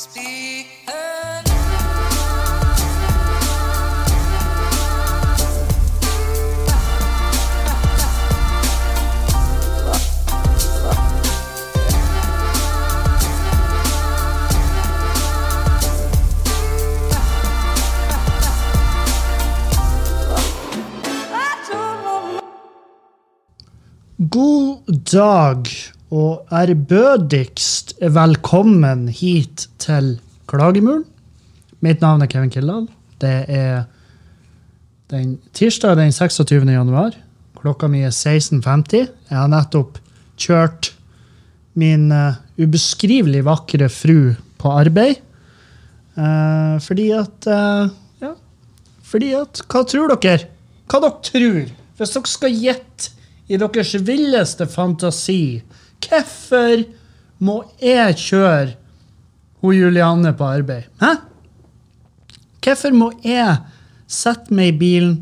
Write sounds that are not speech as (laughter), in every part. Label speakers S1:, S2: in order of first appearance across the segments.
S1: Speak early.
S2: God dag og ærbødigst velkommen hit til Klagemuren. Mitt navn er Kevin Kildahl. Det er den tirsdag den 26. januar. Klokka mi er 16.50. Jeg har nettopp kjørt min uh, ubeskrivelig vakre fru på arbeid. Uh, fordi at uh, Ja. Fordi at Hva tror dere? Hva dere tror? Hvis dere skal gjette i deres villeste fantasi, hvorfor må jeg kjøre hun Julianne på arbeid? Hæ? Hvorfor må jeg sette meg i bilen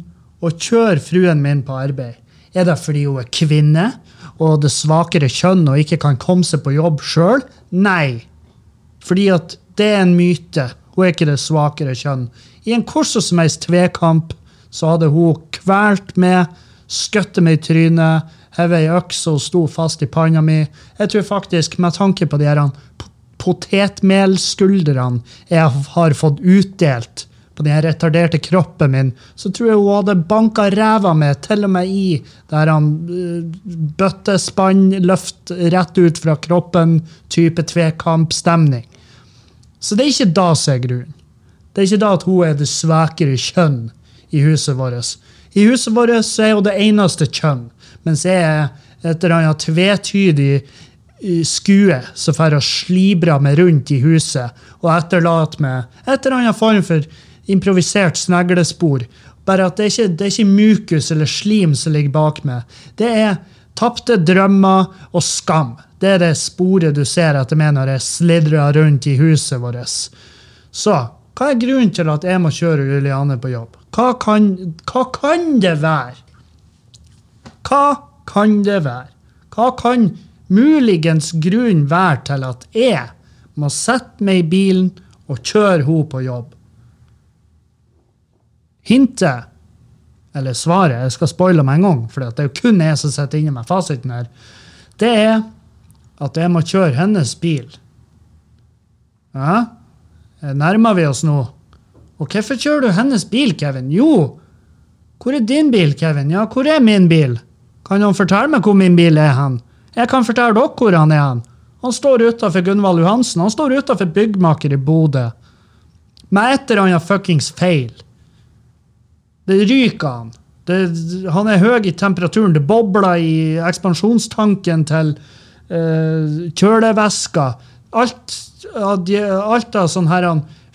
S2: og kjøre fruen min på arbeid? Er det fordi hun er kvinne og det svakere kjønn og ikke kan komme seg på jobb sjøl? Nei. Fordi at det er en myte. Hun er ikke det svakere kjønn. I en hvor som helst tvekamp så hadde hun kvalt meg, skutt meg i trynet, hevet ei øks og sto fast i panna mi. Jeg tror faktisk, med tanke på de her potetmelskuldrene jeg har fått utdelt på den retarderte kroppen min, så tror jeg hun hadde banka ræva med, til og med i der han bøttespann, løft rett ut fra kroppen-type tvekampstemning. Så det er ikke da som er grunnen. Det er ikke da at hun er det svakere kjønn i huset vårt. I huset vårt så er hun det eneste kjønn, mens jeg er et eller annet tvetydig eh, skue som får å slibre meg rundt i huset og etterlater meg et eller annet form for improvisert sneglespor. Bare at det er ikke det er ikke mukus eller slim som ligger bak meg. Det er tapte drømmer og skam. Det er det sporet du ser etter meg når jeg slidrer rundt i huset vårt. Så hva er grunnen til at jeg må kjøre Juliane på jobb? Hva kan, hva kan det være? Hva kan det være? Hva kan muligens grunnen være til at jeg må sette meg i bilen og kjøre henne på jobb? Hintet, eller svaret, jeg skal spoile med en gang, for det er jo kun jeg som sitter inne med fasiten her, det er at jeg må kjøre hennes bil. Ja, nærmer vi oss nå. Og hvorfor kjører du hennes bil, Kevin? Jo, hvor er din bil, Kevin? Ja, hvor er min bil? Kan han fortelle meg hvor min bil er hen? Jeg kan fortelle dere hvor han er hen. Han står utafor Gunvald Johansen. Han står utafor Byggmaker i Bodø. Med et eller annet fuckings feil. Det ryker han. Det, han er høy i temperaturen. Det bobler i ekspansjonstanken til uh, kjølevæska. Alt, alt av sånn her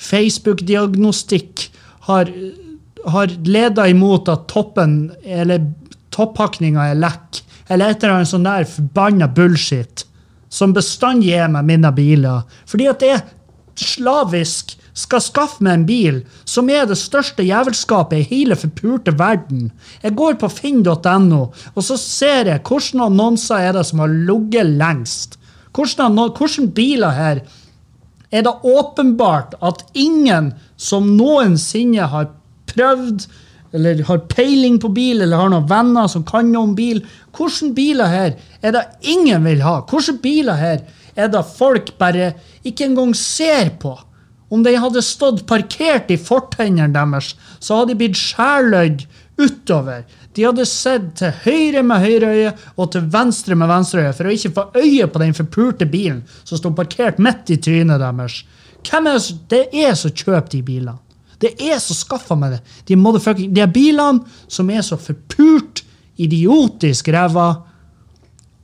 S2: Facebook-diagnostikk har, har leda imot at toppen, eller toppakninga er lekk. Eller et eller annet sånn der forbanna bullshit. Som bestandig er med mine biler. Fordi at jeg slavisk skal skaffe meg en bil som er det største jævelskapet i hele forpurte verden. Jeg går på finn.no, og så ser jeg hvilke annonser er det som har ligget lengst. Hvordan biler her er det åpenbart at ingen som noensinne har prøvd eller har peiling på bil, eller har noen venner som kan noe om bil. Hvilke biler her er det ingen vil ha? Hvilke biler her er det folk bare ikke engang ser på? Om de hadde stått parkert i fortennene deres, så hadde de blitt skjærløyd utover. De hadde sett til høyre med høyre øye og til venstre med venstre øye for å ikke få øye på den forpulte bilen som sto parkert midt i trynet deres. Hvem er det, det er som kjøper de bilene. Det er som skaffer meg det. De, de er bilene som er så forpult, idiotisk ræva.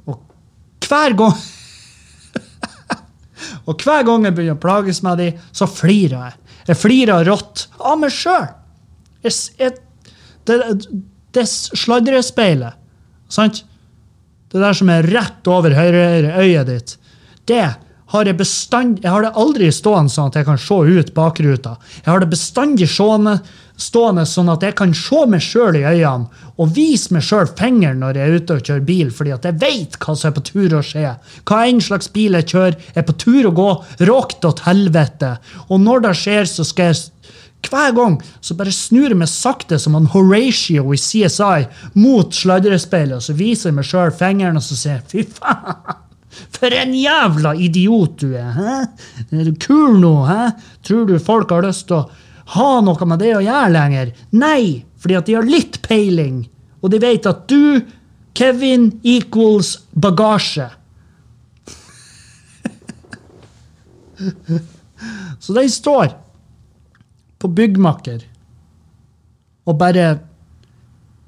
S2: Og hver gang (laughs) Og hver gang jeg begynner å plages med dem, så flirer jeg. Jeg flirer rått av meg sjøl. Det, det sladrespeilet, sant? Det der som er rett over høyre øyet ditt, det har jeg bestandig jeg har det aldri stående sånn at jeg kan se ut bakruta. Jeg har det bestandig stående, stående sånn at jeg kan se meg sjøl i øynene og vise meg sjøl fingeren når jeg er ute og kjører bil, fordi at jeg vet hva som er på tur å skje. Hva enn slags bil jeg kjører, er på tur å gå råkt til helvete. Og når det skjer, så skal jeg hver gang så bare snur jeg meg sakte som han Horatio i CSI mot sladrespeilet, og så viser jeg meg sjøl fingeren og så sier jeg, fy faen. For en jævla idiot du er! Hæ? Er du kul nå? Hæ? Tror du folk har lyst til å ha noe med det å gjøre lenger? Nei, fordi at de har litt peiling, og de vet at du, Kevin, equals bagasje. (laughs) Så de står på byggmakker og bare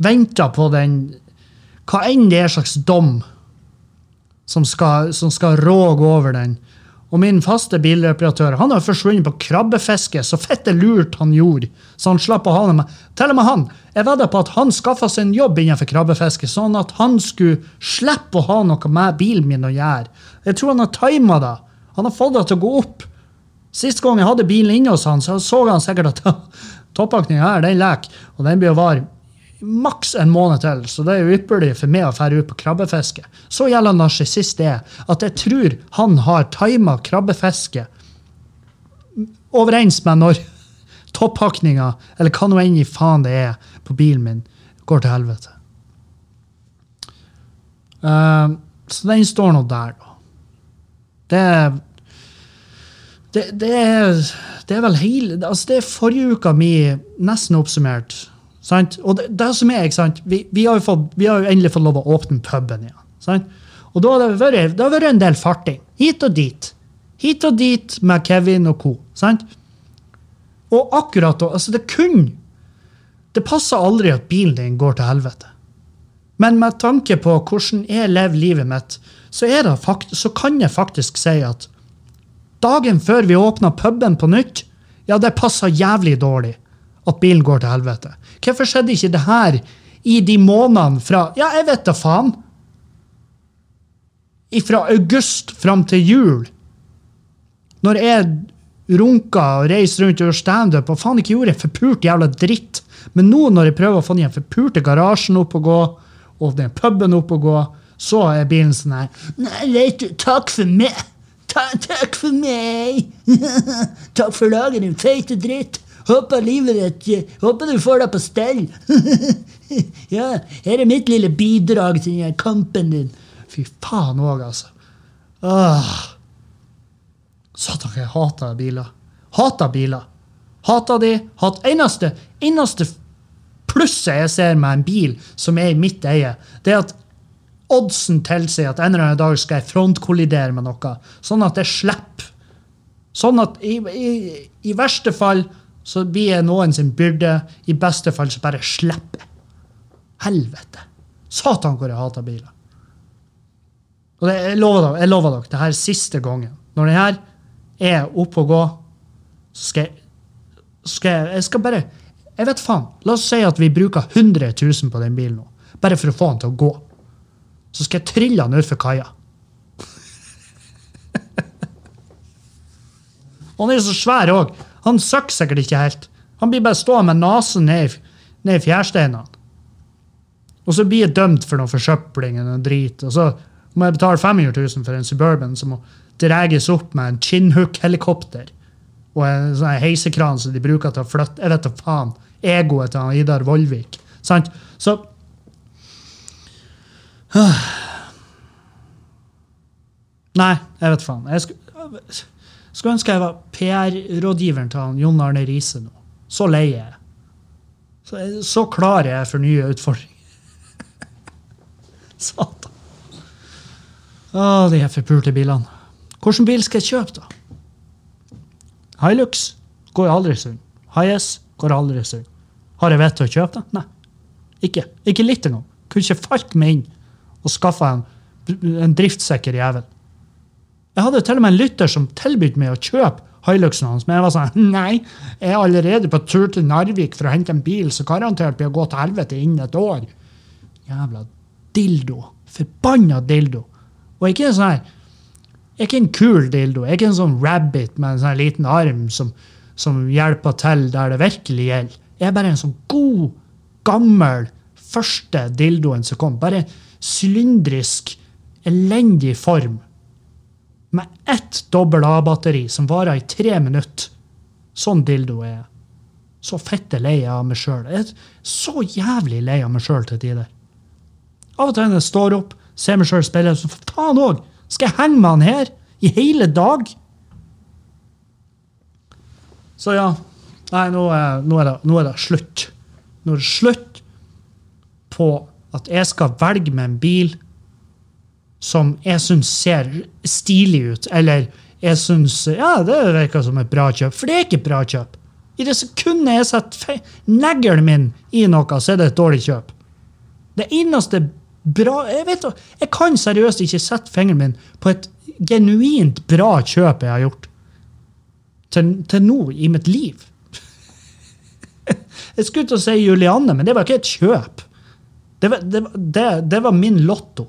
S2: venta på den Hva enn det er slags dom som skal, som skal råge over den. Og min faste bilreparatør han har forsvunnet på krabbefiske, så fette lurt han gjorde. Så han slapp å ha det med. Til og med han. Jeg vedder på at han skaffa seg en jobb innenfor krabbefiske, sånn at han skulle slippe å ha noe med bilen min å gjøre. Jeg tror han har tima det. Han har fått det til å gå opp. Sist gang jeg hadde bilen inne hos han, så så han sikkert at (laughs) toppakninga her, den leker, og den blir å vare maks en måned til, så det er jo ypperlig for meg å dra ut på krabbefiske. Så gjelder narsissist det at jeg tror han har tima krabbefiske overens med når (laughs) topphakninga, eller hva nå enn i faen det er, på bilen min, går til helvete. Uh, så den står nå der, da. Det det, det, er, det er vel hele altså Det er forrige uka mi nesten oppsummert. Sant? Og det, det som er? Vi, vi, har fått, vi har jo endelig fått lov å åpne puben igjen. Sant? Og da har det vært, det har vært en del farting. Hit og dit. Hit og dit med Kevin og co. Sant? Og akkurat da altså Det kun Det passer aldri at bilen din går til helvete. Men med tanke på hvordan jeg lever livet mitt, så, er det fakt, så kan jeg faktisk si at dagen før vi åpna puben på nytt, ja, det passa jævlig dårlig at bilen går til helvete. Hvorfor skjedde ikke det her i de månedene fra Ja, jeg vet da faen. Fra august fram til jul. Når jeg runka og reiste rundt og gjorde standup og faen ikke gjorde en forpult jævla dritt. Men nå når jeg prøver å få den forpulte garasjen opp og gå, og den puben opp og gå, så er bilen sånn her Nei, vet du, takk for meg. Ta, takk for meg. (laughs) takk for laget, din feite dritt. Håper livet ditt Håper du får deg på stell. (laughs) ja, her er mitt lille bidrag til den kampen din. Fy faen òg, altså. Åh. Satan, jeg hater biler. Hater biler. Hater de. Hat eneste, eneste plusset jeg ser med en bil som er i mitt eie, det er at oddsen tilsier at en eller annen dag skal jeg frontkollidere med noe, sånn at jeg slipper. Sånn at i, i, i verste fall så blir jeg noen sin byrde. I beste fall så bare slipper jeg. Helvete. Satan, hvor jeg hater biler. Og det, jeg lover dere, jeg lover dere, det her er siste gangen. Når den her er oppe og gå, så skal jeg, skal jeg Jeg skal bare Jeg vet faen. La oss si at vi bruker 100 000 på den bilen nå. Bare for å få den til å gå. Så skal jeg trille han utfor kaia. Han er så svær òg. Han søkker sikkert ikke helt. Han blir bare stående med nesen ned, i- fjærsteinene. Og så blir jeg dømt for noe forsøpling og noe drit. Og så må jeg betale 500 000 for en Suburban som må dras opp med en Chinhook-helikopter. Og en sånn heisekran som de bruker til å flytte Jeg vet da faen. Egoet til Idar Vollvik. Sant? Så (sighs) Nei, jeg vet faen. Jeg skulle, skulle ønske jeg var PR-rådgiveren til han Jon Arne Riise nå. Så lei er jeg. Så, så klar er jeg for nye utfordringer. (laughs) Satan. Å, de her forpulte bilene. Hvilken bil skal jeg kjøpe, da? Hilux går jo aldri sund. Hiace går aldri sund. Har jeg vett til å kjøpe det? Nei. Ikke. Ikke litt engang. Kunne ikke falt meg inn og skaffa en, en driftssikker jævel. Jeg hadde til og med en lytter som tilbød meg å kjøpe Hiluxen hans, men jeg var sånn (laughs) Nei, jeg er allerede på tur til Narvik for å hente en bil som garantert blir å gå til helvete innen et år. Jævla dildo. Forbanna dildo. Og ikke en sånn her Jeg er ikke en kul dildo. Jeg er ikke en sånn rabbit med en sånn liten arm som, som hjelper til der det virkelig gjelder. Jeg er bare en sånn god, gammel, første dildoen som kom. Bare sylindrisk, elendig form. Med ett dobbel A-batteri som varer i tre minutter. Sånn dildo er jeg. Så fette lei jeg av meg sjøl. Så jævlig lei av meg sjøl til tider. Av og til når jeg står opp, ser meg sjøl spille, så for faen òg! Skal jeg henge med han her i hele dag? Så ja. Nei, nå er, nå er, det, nå er det slutt. Nå er det slutt på at jeg skal velge meg en bil som jeg syns ser stilig ut, eller jeg syns Ja, det virker som et bra kjøp. For det er ikke et bra kjøp. I det sekundet jeg setter neglen min i noe, så er det et dårlig kjøp. Det eneste bra Jeg vet, jeg kan seriøst ikke sette fingeren min på et genuint bra kjøp jeg har gjort til, til nå i mitt liv. (laughs) Jeg skulle til å si Julianne, men det var ikke et kjøp. Det var, det, det, det var min lotto.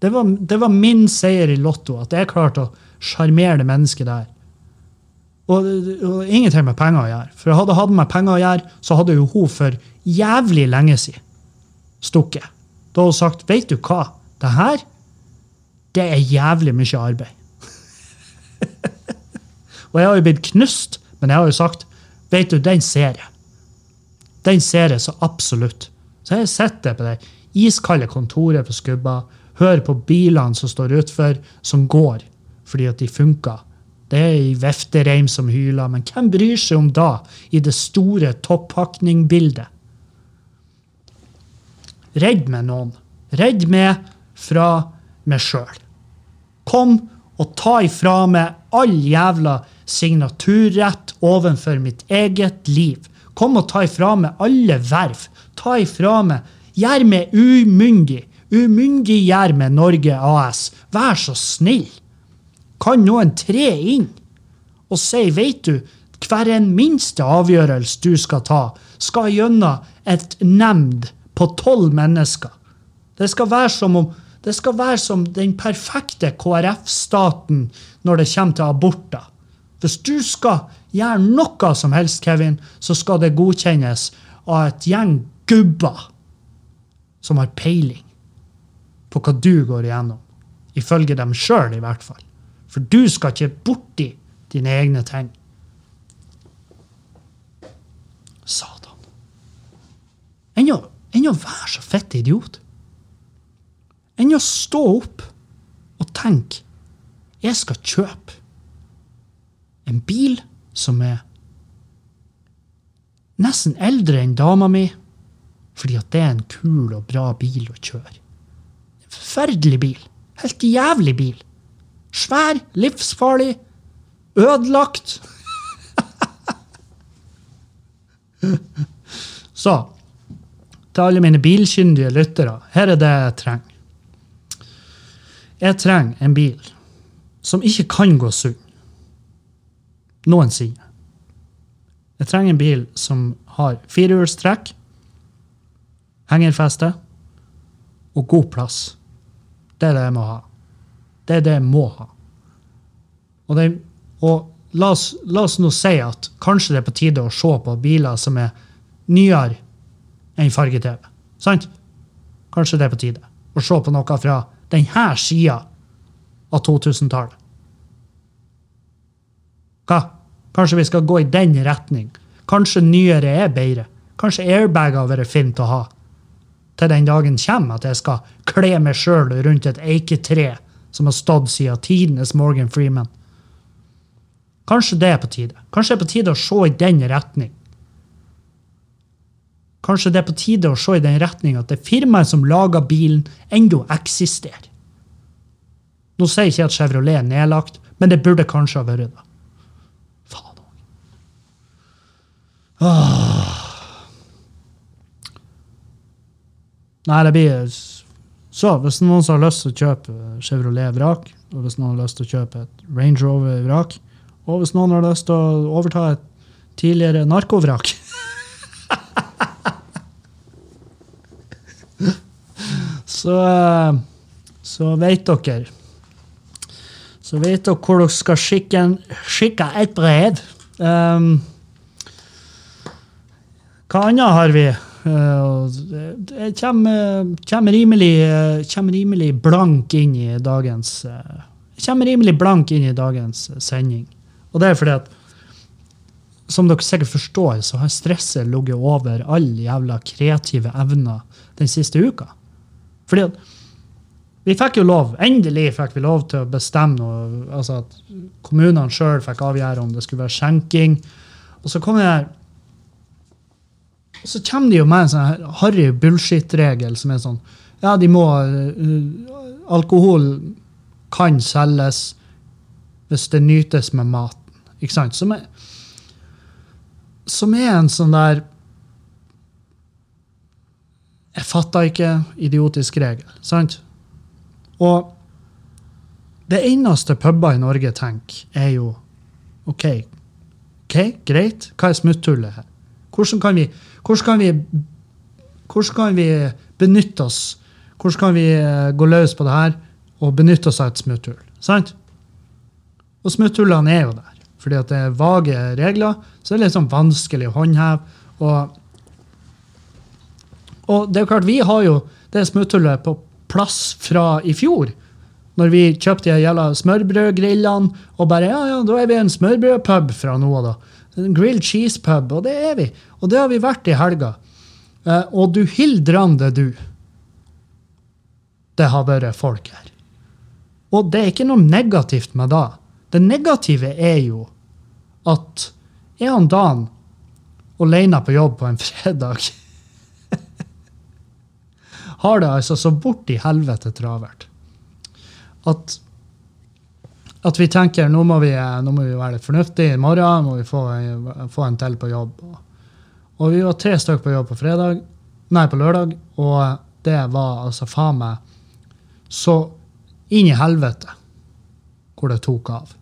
S2: Var, det var, min seier i Lotto, at jeg klarte å sjarmere det mennesket der. Og, og, ingenting med penger å gjøre. For hadde jeg hatt med penger å gjøre, så hadde jo hun for jævlig lenge siden stukket. Da hadde hun sagt, vet du hva, det her, det er jævlig mye arbeid. (laughs) og jeg har jo blitt knust, men jeg har jo sagt, vet du, den ser jeg. Den ser jeg så absolutt. Så jeg sitter på det iskalde kontoret på Skubba, hører på bilene som står utfor, som går fordi at de funker. Det er ei veftereim som hyler, men hvem bryr seg om da, i det store toppakningbildet? Redd meg noen. Redd meg fra meg sjøl. Kom og ta ifra meg all jævla signaturrett overfor mitt eget liv. Kom og ta ifra meg alle verv. Ta ifra meg Gjør meg umyndig. Umyndiggjør meg Norge AS. Vær så snill. Kan noen tre inn og si, veit du, hver en minste avgjørelse du skal ta, skal gjennom et nemnd på tolv mennesker. Det skal være som om det skal være som den perfekte KrF-staten når det kommer til aborter. Hvis du skal gjøre noe som helst, Kevin, så skal det godkjennes av et gjeng gubber som har peiling på hva du går igjennom. Ifølge dem sjøl, i hvert fall. For du skal ikke borti dine egne ting. Satan. Enn å, enn å være så fett idiot. Enn å stå opp og tenke jeg skal kjøpe en bil som er nesten eldre enn dama mi, fordi at det er en kul og bra bil å kjøre. En forferdelig bil. Helt jævlig bil. Svær, livsfarlig, ødelagt. (laughs) Så til alle mine bilkyndige lyttere, her er det jeg trenger. Jeg trenger en bil som ikke kan gå sunn. Noensinne. Jeg trenger en bil som har firehjulstrekk, hengerfeste og god plass. Det er det jeg må ha. Det er det jeg må ha. Og, det, og la, oss, la, oss, nå si at kanskje det er på tide å se på biler som er nyere enn farge-TV. Sant? Kanskje det er på tide å se på noe fra denne sida av 2000-tallet. Hva? Kanskje vi skal gå i den retning? Kanskje nyere er bedre? Kanskje airbager har vært fint å ha? Til den dagen kommer at jeg skal kle meg sjøl rundt et eiketre som har stått siden tidenes Morgan Freeman. Kanskje det er på tide. Kanskje det er på tide å se i den retning. Kanskje det er på tide å se i den retning at det firmaet som lager bilen, ennå eksisterer. Nå sier jeg ikke at Chevrolet er nedlagt, men det burde kanskje ha vært det. Faen òg. Nei, det blir Så hvis noen har lyst til å kjøpe Chevrolet vrak, og hvis noen har lyst til å kjøpe et Range Rover vrak, og hvis noen har lyst til å overta et tidligere narkovrak (laughs) så, så vet dere Så vet dere hvor dere skal skikke, en, skikke et brev. Um, hva annet har vi? Jeg kommer, kommer, rimelig, uh, kommer rimelig blank inn i dagens uh, kommer rimelig blank inn i dagens sending. Og det er fordi at som dere sikkert forstår, så har stresset ligget over alle jævla kreative evner den siste uka. Fordi at vi fikk jo lov, endelig fikk vi lov til å bestemme noe, altså at kommunene sjøl fikk avgjøre om det skulle være skjenking. Og så kom det jeg så kommer de jo med en sånn harry bullshit-regel som er sånn Ja, de må uh, Alkohol kan selges hvis det nytes med maten. Ikke sant? Som er, som er en sånn der Jeg fatter ikke idiotisk regel, sant? Og det eneste puber i Norge tenker, er jo OK, ok, greit, hva er smutthullet her? Hvordan kan vi, hvordan kan vi, hvordan kan vi benytte oss Hvordan kan vi eh, gå løs på det her og benytte oss av et smutthull? Sant? Og smutthullene er jo der. Fordi at det er vage regler, så det er litt sånn vanskelig å håndheve. Og, og det er jo klart, vi har jo det smutthullet på plass fra i fjor. Når vi kjøpte de smørbrødgrillene og bare ja, ja, da er vi en smørbrødpub fra nå av, da. Grilled cheese pub, og det er vi. Og det har vi vært i helga. Eh, og du hildrande, du. Det har vært folk her. Og det er ikke noe negativt med det. Det negative er jo at er han Dan alene på jobb på en (laughs) fredag Har det altså så borti helvete travelt at at vi tenker nå må vi, nå må vi være litt fornuftige i morgen, må vi få, få en til på jobb. Og vi var tre stykker på jobb på fredag, nei, på lørdag, og det var altså faen meg så inn i helvete hvor det tok av.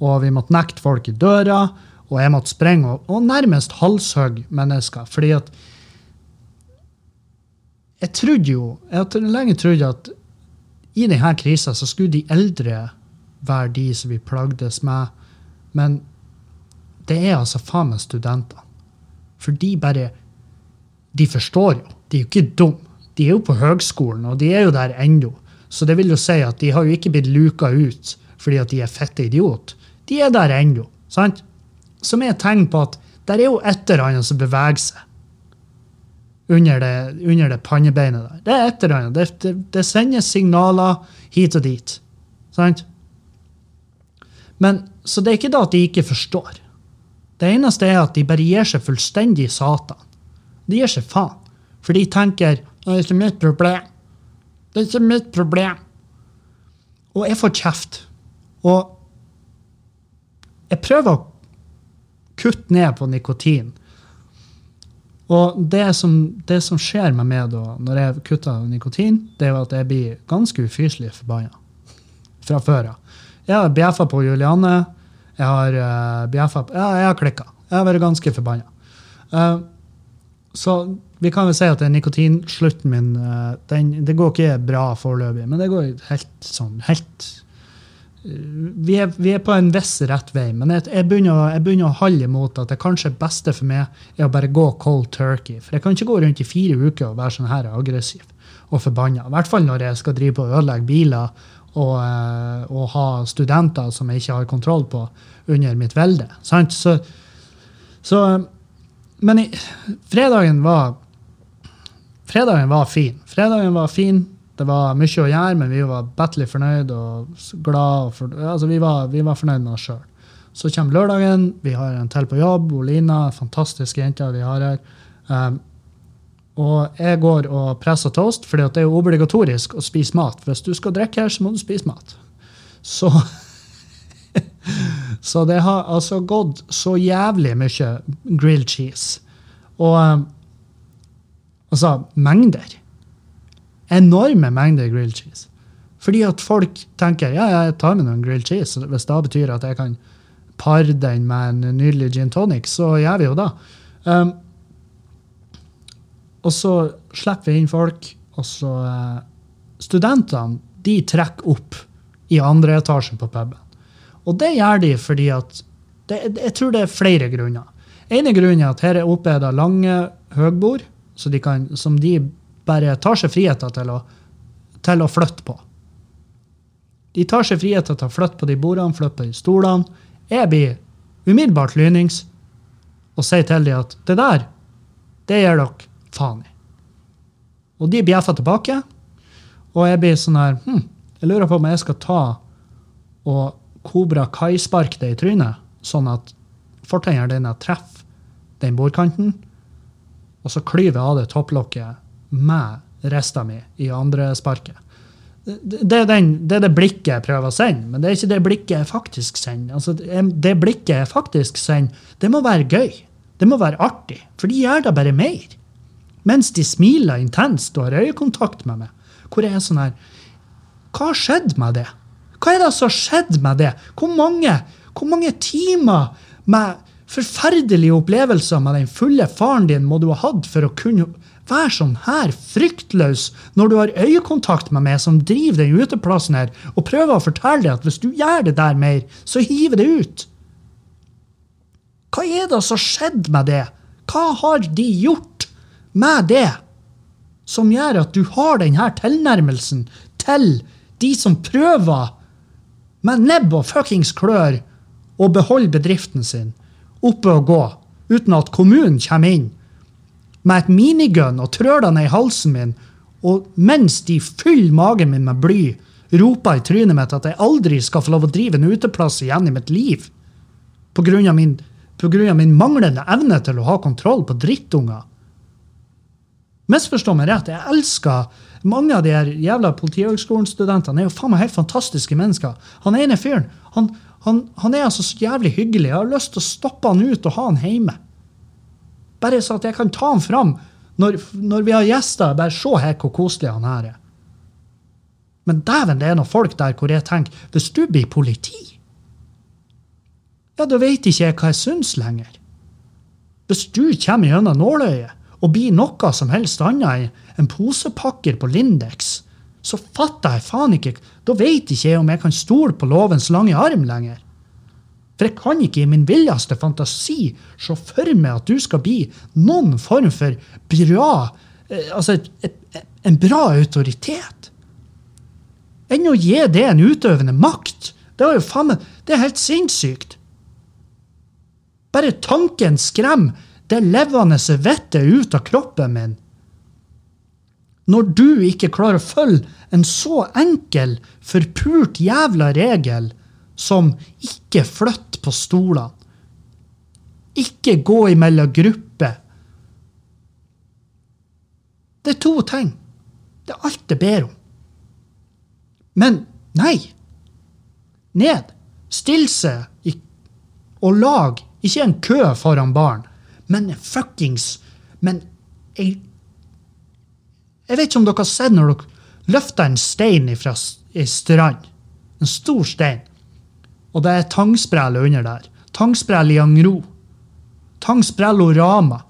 S2: Og vi måtte nekte folk i døra, og jeg måtte sprenge og, og nærmest halshogge mennesker. Fordi at Jeg trodde jo Jeg har lenge trodd at i denne krisa så skulle de eldre være de som vi plagdes med. Men det er altså faen meg studentene. For de bare De forstår jo. De er jo ikke dumme. De er jo på høgskolen, og de er jo der ennå. Så det vil jo si at de har jo ikke blitt luka ut fordi at de er fette idiot. De er der ennå. sant? Som er et tegn på at der er jo et eller annet som beveger seg under det, under det pannebeinet der. Det er et eller annet. Det, det, det sendes signaler hit og dit. Sant? Men, så det er ikke da at de ikke forstår. Det eneste er at de bare gir seg fullstendig satan. De gir seg faen. For de tenker det er ikke mitt problem. Det er ikke mitt problem. Og jeg får kjeft. Og jeg prøver å kutte ned på nikotin. Og det som, det som skjer med meg da, når jeg kutter nikotin, det er jo at jeg blir ganske ufyselig forbanna. Fra før av. Jeg har bjeffa på Juliane. Jeg har uh, bjeffa Ja, jeg har klikka. Jeg har vært ganske forbanna. Uh, så vi kan vel si at nikotinslutten min uh, den, det går ikke bra foreløpig, men det går helt sånn helt vi er, vi er, på en viss rett vei, men jeg, jeg, begynner, jeg, begynner, å holde imot at det kanskje beste for meg er å bare gå cold turkey. For jeg kan ikke gå rundt i fire uker og være sånn her aggressiv og forbanna. I hvert fall når jeg skal drive på og ødelegge biler og, å, ha studenter som jeg ikke har kontroll på under mitt velde. Sant? Så, så Men i, fredagen var Fredagen var fin. Fredagen var fin. Det var mye å gjøre, men vi var bettelig fornøyd og glad. For, altså vi, var, vi var fornøyd med oss sjøl. Så kommer lørdagen, vi har en til på jobb. Olina, fantastiske jenter vi har her. Um, og jeg går og presser toast, for det er jo obligatorisk å spise mat. Hvis du skal drikke her, så må du spise mat. Så (laughs) Så det har altså gått så jævlig mye grilled cheese. Og um, altså mengder enorme mengder grilled cheese. Fordi at folk tenker ja, jeg tar med noen grilled cheese. Hvis det betyr at jeg kan pare den med en nydelig gin tonic, så gjør vi jo det. Um, og så slipper vi inn folk, og så uh, Studentene de trekker opp i andre etasjen på puben. Og det gjør de fordi at det, Jeg tror det er flere grunner. ene grunnen er at her oppe er det lange høgbord så de kan, som de bare tar seg friheter til å, til å flytte på. De tar seg friheter til å flytte på de bordene, flytte på de stolene. Jeg blir umiddelbart lynings og sier til dem at det der, det gjør dere faen i. Og de bjeffa tilbake. Og jeg blir sånn her hm, Jeg lurer på om jeg skal ta og Kobra Kai-sparke det i trynet, sånn at fortennene dine treffer den bordkanten, og så klyver jeg av det topplokket med rista mi i andre sparket. Det, er den, det er det blikket jeg prøver å sende, men det er ikke det blikket jeg faktisk sender. Altså, det blikket jeg faktisk sender, det må være gøy. Det må være artig, for de gjør det bare mer. Mens de smiler intenst og har øyekontakt med meg. Hvor jeg er sånn her Hva har skjedd med det? Hva er det som har skjedd med det? Hvor mange, hvor mange timer med forferdelige opplevelser med den fulle faren din må du ha hatt for å kunne være sånn her fryktløs når du har øyekontakt med meg som driver den uteplassen her, og prøver å fortelle deg at hvis du gjør det der mer, så hiver det ut? Hva er det som har skjedd med det? Hva har de gjort med det som gjør at du har denne tilnærmelsen til de som prøver med nebb og fuckings klør å beholde bedriften sin oppe og gå, uten at kommunen kommer inn med et minigun og trør det ned i halsen min, og mens de fyller magen min med bly, roper i trynet mitt at jeg aldri skal få lov å drive en uteplass igjen i mitt liv, av min, på grunn av min manglende evne til å ha kontroll på drittunger. Misforstå meg rett, jeg elsker mange av de her jævla Politihøgskolen-studentene. er jo faen meg helt fantastiske mennesker. Han ene fyren han, han, han, er altså så jævlig hyggelig. Jeg har lyst til å stoppe han ut og ha han hjemme. Bare så at jeg kan ta han fram når, når vi har gjester. Bare se her hvor koselig han her er. Men dæven, det er noen folk der hvor jeg tenker hvis du blir politi, ja, da vet ikke jeg hva jeg syns lenger. Hvis du kommer gjennom nåløyet og blir noe som helst annet enn en posepakker på Lindex, så fatter jeg faen ikke Da vet ikke jeg om jeg kan stole på lovens lange arm lenger. For jeg kan ikke i min villeste fantasi se for meg at du skal bli noen form for bra eh, Altså en bra autoritet. Enn å gi det en utøvende makt. Det er jo faen meg Det er helt sinnssykt. Bare tanken skremmer det levende vettet ut av kroppen min når du ikke klarer å følge en så enkel, forpult jævla regel som ikke flytt på stolene. Ikke gå imellom grupper. Det er to ting. Det er alt det ber om. Men nei. Ned. Still seg og lag ikke en kø foran barn, men fuckings Men jeg jeg vet ikke om dere har sett når dere løfter en stein fra ei strand. En stor stein. Og det er tangsprell under der. Tangsprell i Angro. Tangsprellorama.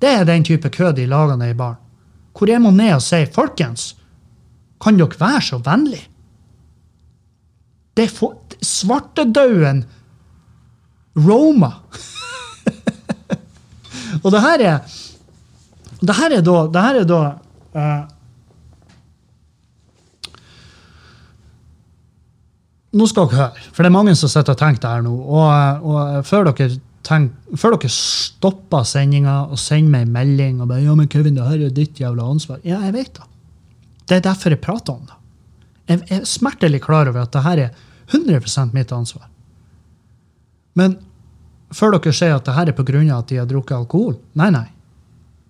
S2: Det er den type kø de lager nede i baren. Hvor jeg må ned og si folkens, kan dere være så vennlig? Det er Svartedauden Roma. (laughs) og det her er det her er da, det her er da Uh, nå skal dere høre, for det er mange som sitter og tenker det her nå. Og, og før, dere tenk, før dere stopper sendinga og sender meg en melding og bare, ja, men Kevin, det her er ditt jævla ansvar. Ja, jeg vet det. Det er derfor jeg prater om det. Jeg er smertelig klar over at det her er 100% mitt ansvar. Men før dere sier at det her er pga. at de har drukket alkohol Nei, nei.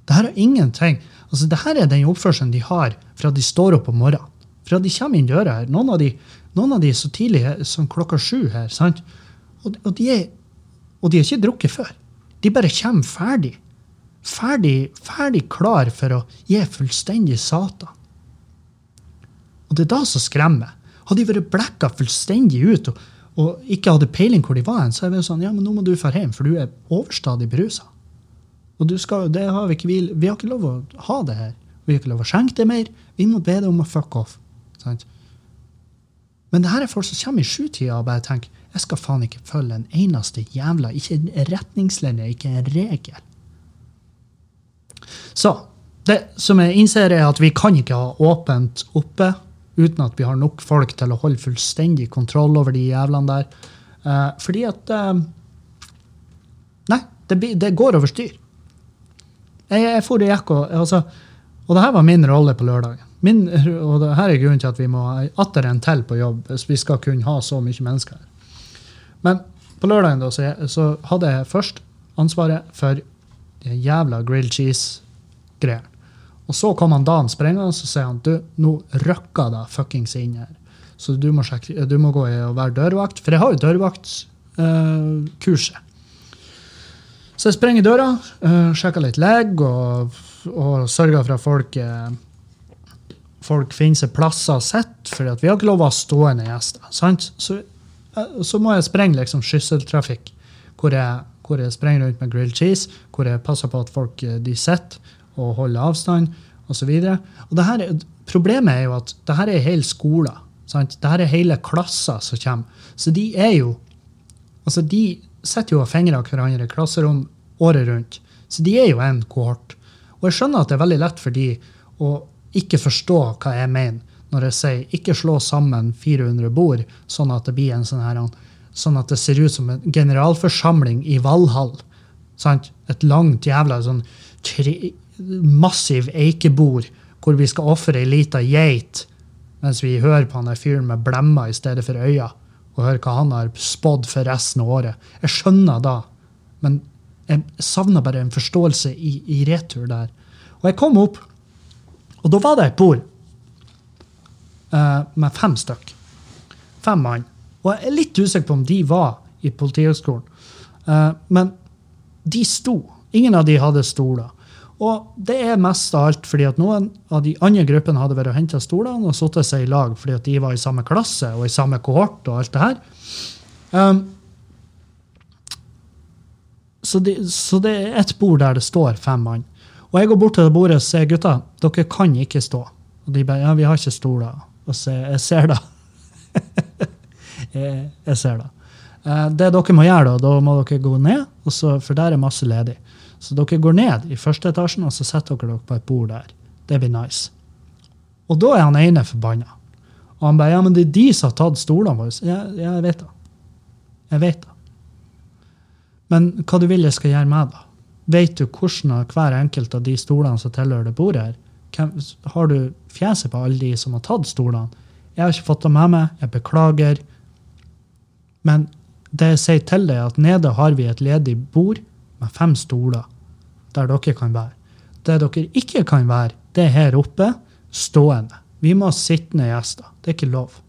S2: Det her er ingenting Altså, det her er den oppførselen de har fra de står opp om morgenen. Fra de kommer inn døra her. Noen av de, noen av de er så tidlig som klokka sju her. sant? Og, og, de er, og de har ikke drukket før. De bare kommer ferdig. Ferdig, ferdig klar for å gi fullstendig satan. Og det er da som skremmer. Hadde de vært blekka fullstendig ut og, og, ikke hadde peiling hvor de var, så er det sånn, ja, men nå må du dra hjem, for du er overstadig berusa. Og du skal, det har vi, ikke, vi, vi, har ikke lov å ha det her. Vi har ikke lov å skjenke det mer. Vi må be deg om å fuck off. Sant? Men det her er folk som kommer i sjutida og bare tenker jeg skal faen ikke følge en eneste jævla Ikke en retningslinje, ikke en regel. Så det som jeg innser, er at vi kan ikke ha åpent oppe uten at vi har nok folk til å holde fullstendig kontroll over de jævlene der. Eh, fordi at eh, Nei, det, det går over styr. Jeg, jeg for i ekko, altså, Og det her var min rolle på lørdag. Min, og det her er grunnen til at vi må atter en til på jobb hvis vi skal kunne ha så mye mennesker her. Men på lørdagen da, så, jeg, så hadde jeg først ansvaret for jævla grilled cheese-greiene. Og så kom han Dan sprengende og så sier han, du, nå røkker det fuckings inn her. Så du må, sjekke, du må gå i og være dørvakt. For jeg har jo dørvaktkurset. så jeg sprenger døra, uh, sjekker litt legg og, og sørger for at folk eh, folk finner seg plasser å sitte, for vi har ikke lov å ha stående gjester. Så, eh, så må jeg sprenge liksom skysseltrafikk, hvor jeg, hvor jeg sprenger rundt med grilled cheese, hvor jeg passer på at folk eh, de sitter og holde avstand, osv. Problemet er jo at det her er hele skoler. sant? Det her er hele klasser som kommer. Så de er jo Altså, de sitter jo og fingrer hverandre i klasserom året rundt. Så de er jo en kohort. Og jeg skjønner at det er veldig lett for de å ikke forstå hva jeg mener når jeg sier ikke slå sammen 400 bord, sånn at det blir en sånn her sånn at det ser ut som en generalforsamling i Valhall. Sant? Et langt jævla sånn tre, massiv eikebord hvor vi skal ofre ei lita geit mens vi hører på han der fyren med blemmer i stedet for øyne, og hører hva han har spådd for resten av året. Jeg skjønner da, men jeg savner bare en forståelse i, i retur der. Og jeg kom opp, og da var det et bord uh, med fem stykk. Fem mann. Og jeg er litt usikker på om de var i Politihøgskolen. uh, men de sto. Ingen av de hadde stoler. Og det er mest av alt fordi at noen av de andre gruppene hadde vært og henta stolene og satt seg i lag fordi at de var i samme klasse og i samme kohort og alt det her. Um, så, det, så det er ett bord der det står fem mann. Og jeg går bort til det bordet og sier gutta, dere kan ikke stå. Og de bare ja, vi har ikke stoler. Og så jeg ser det. (laughs) jeg, jeg ser det. Uh, det dere må gjøre, da, da må dere gå ned, så, for der er masse ledig. Så dere går ned i første etasjen, og så setter dere dere på et bord der. Det blir nice. Og da er han ene forbanna. Og han bare ja, men det er de som har tatt stolene våre. Ja, ja, jeg vet det. Jeg vet det. Men hva du vil jeg skal gjøre med, da? Vet du hvordan hver enkelt av de stolene som tilhører det bordet her? Har du fjeset på alle de som har tatt stolene? Jeg har ikke fått det med meg. Jeg beklager. Men det jeg sier til deg, er at nede har vi et ledig bord med fem stoler der dere kan være. Det dere ikke kan være, det er her oppe, stående. Vi må ha sittende gjester. Det er ikke lov.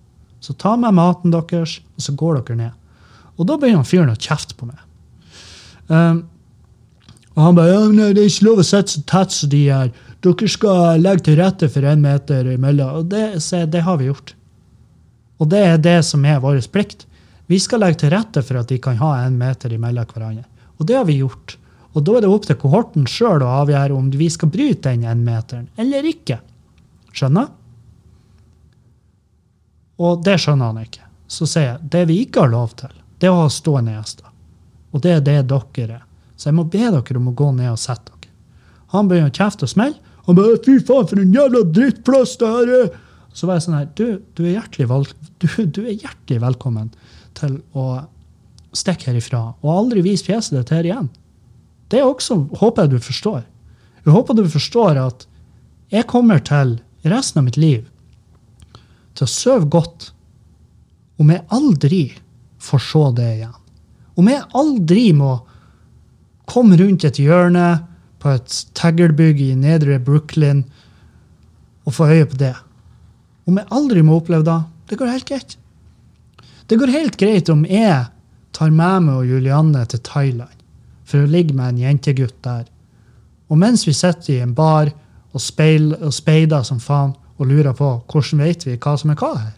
S2: Så ta med maten deres, og så går dere ned. Og da begynner fyren å kjefte på meg. Um, og han bare ja, det er ikke lov å sitte så tett som de her. Dere skal legge til rette for én meter imellom. Og det, se, det har vi gjort. Og det er det som er vår plikt. Vi skal legge til rette for at de kan ha en meter imellom hverandre. Og det har vi gjort. Og da er det opp til kohorten sjøl å avgjøre om vi skal bryte den én meteren eller ikke. Skjønner? Og det skjønner han ikke. Så sier jeg det vi ikke har lov til, det er å ha stående gjester. Og det er det dere er. Så jeg må be dere om å gå ned og sette dere. Han begynner å kjefte og smelle. Han bare 'Fy faen, for en jævla drittplass det her er!' Så var jeg sånn her du, du, er du, du er hjertelig velkommen til å stikke herifra og aldri vise fjeset ditt her igjen. Det er også, håper jeg du forstår. Jeg håper du forstår at jeg kommer til resten av mitt liv til å sove godt om jeg aldri får se det igjen. Om jeg aldri må komme rundt et hjørne på et taggelbygg i nedre Brooklyn og få øye på det. Om jeg aldri må oppleve det, det går helt greit. Det går helt greit om jeg tar med meg og Julianne til Thailand for å ligge med en jentegutt der. Og mens vi sitter i en bar og, speil, og speider som faen og lurer på hvordan vet vi hva som er hva her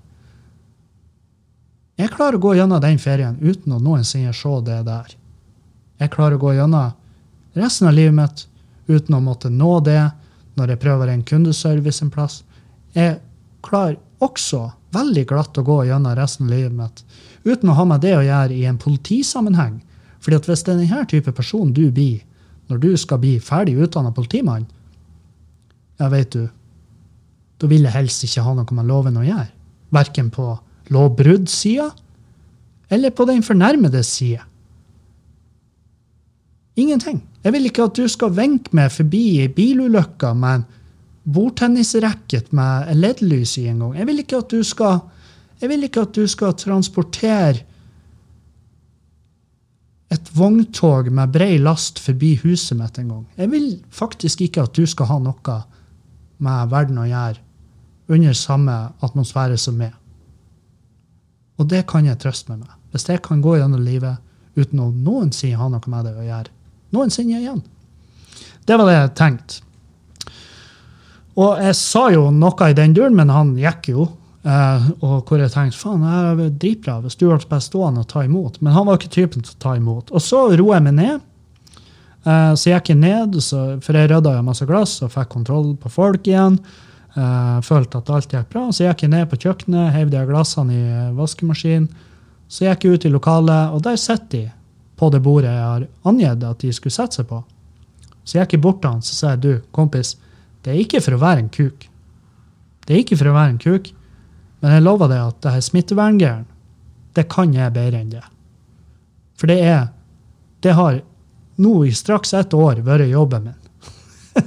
S2: Jeg klarer å gå gjennom den ferien uten å noensinne se det der. Jeg klarer å gå gjennom resten av livet mitt uten å måtte nå det når jeg prøver en kundeservice en plass. Jeg klarer også veldig glatt å gå gjennom resten av livet mitt uten å ha med det å gjøre i en politisammenheng. Fordi at hvis det er denne type person du blir når du skal bli ferdig utdanna politimann, ja, vet du, da vil jeg helst ikke ha noe med loven å gjøre. Verken på lovbruddsida eller på den fornærmedes side. Ingenting. Jeg vil ikke at du skal venke meg forbi ei bilulykke med en bordtennisracket med LED-lys i en gang. Jeg vil ikke at du skal jeg vil ikke at du skal transportere et vogntog med brei last forbi huset mitt en gang. Jeg vil faktisk ikke at du skal ha noe med verden å gjøre under samme atmosfære som meg. Og det kan jeg trøste meg med. Hvis jeg kan gå gjennom livet uten å noensinne ha noe med det å gjøre. Noensinne igjen. Det var det jeg tenkte. Og jeg sa jo noe i den duren, men han gikk jo. Eh, og hvor jeg tenkte faen, det er dritbra hvis du ble bare stående og ta imot. Men han var ikke typen til å ta imot. Og så roer jeg meg ned. så så gikk jeg ned, for jeg rydda masse glass og fikk kontroll på folk igjen. Eh, følte at alt gikk bra. Så jeg gikk jeg ned på kjøkkenet, heiv de glassene i vaskemaskinen. Så jeg gikk jeg ut i lokalet, og der sitter de på det bordet jeg har angitt at de skulle sette seg på. Så gikk jeg bort til han så sa jeg, du, kompis, det er ikke for å være en kuk. Det er ikke for å være en kuk, men jeg lover deg at det her smitteverngreiene, det kan jeg bedre enn det. For det er Det har nå i straks ett år vært jobben min. (laughs)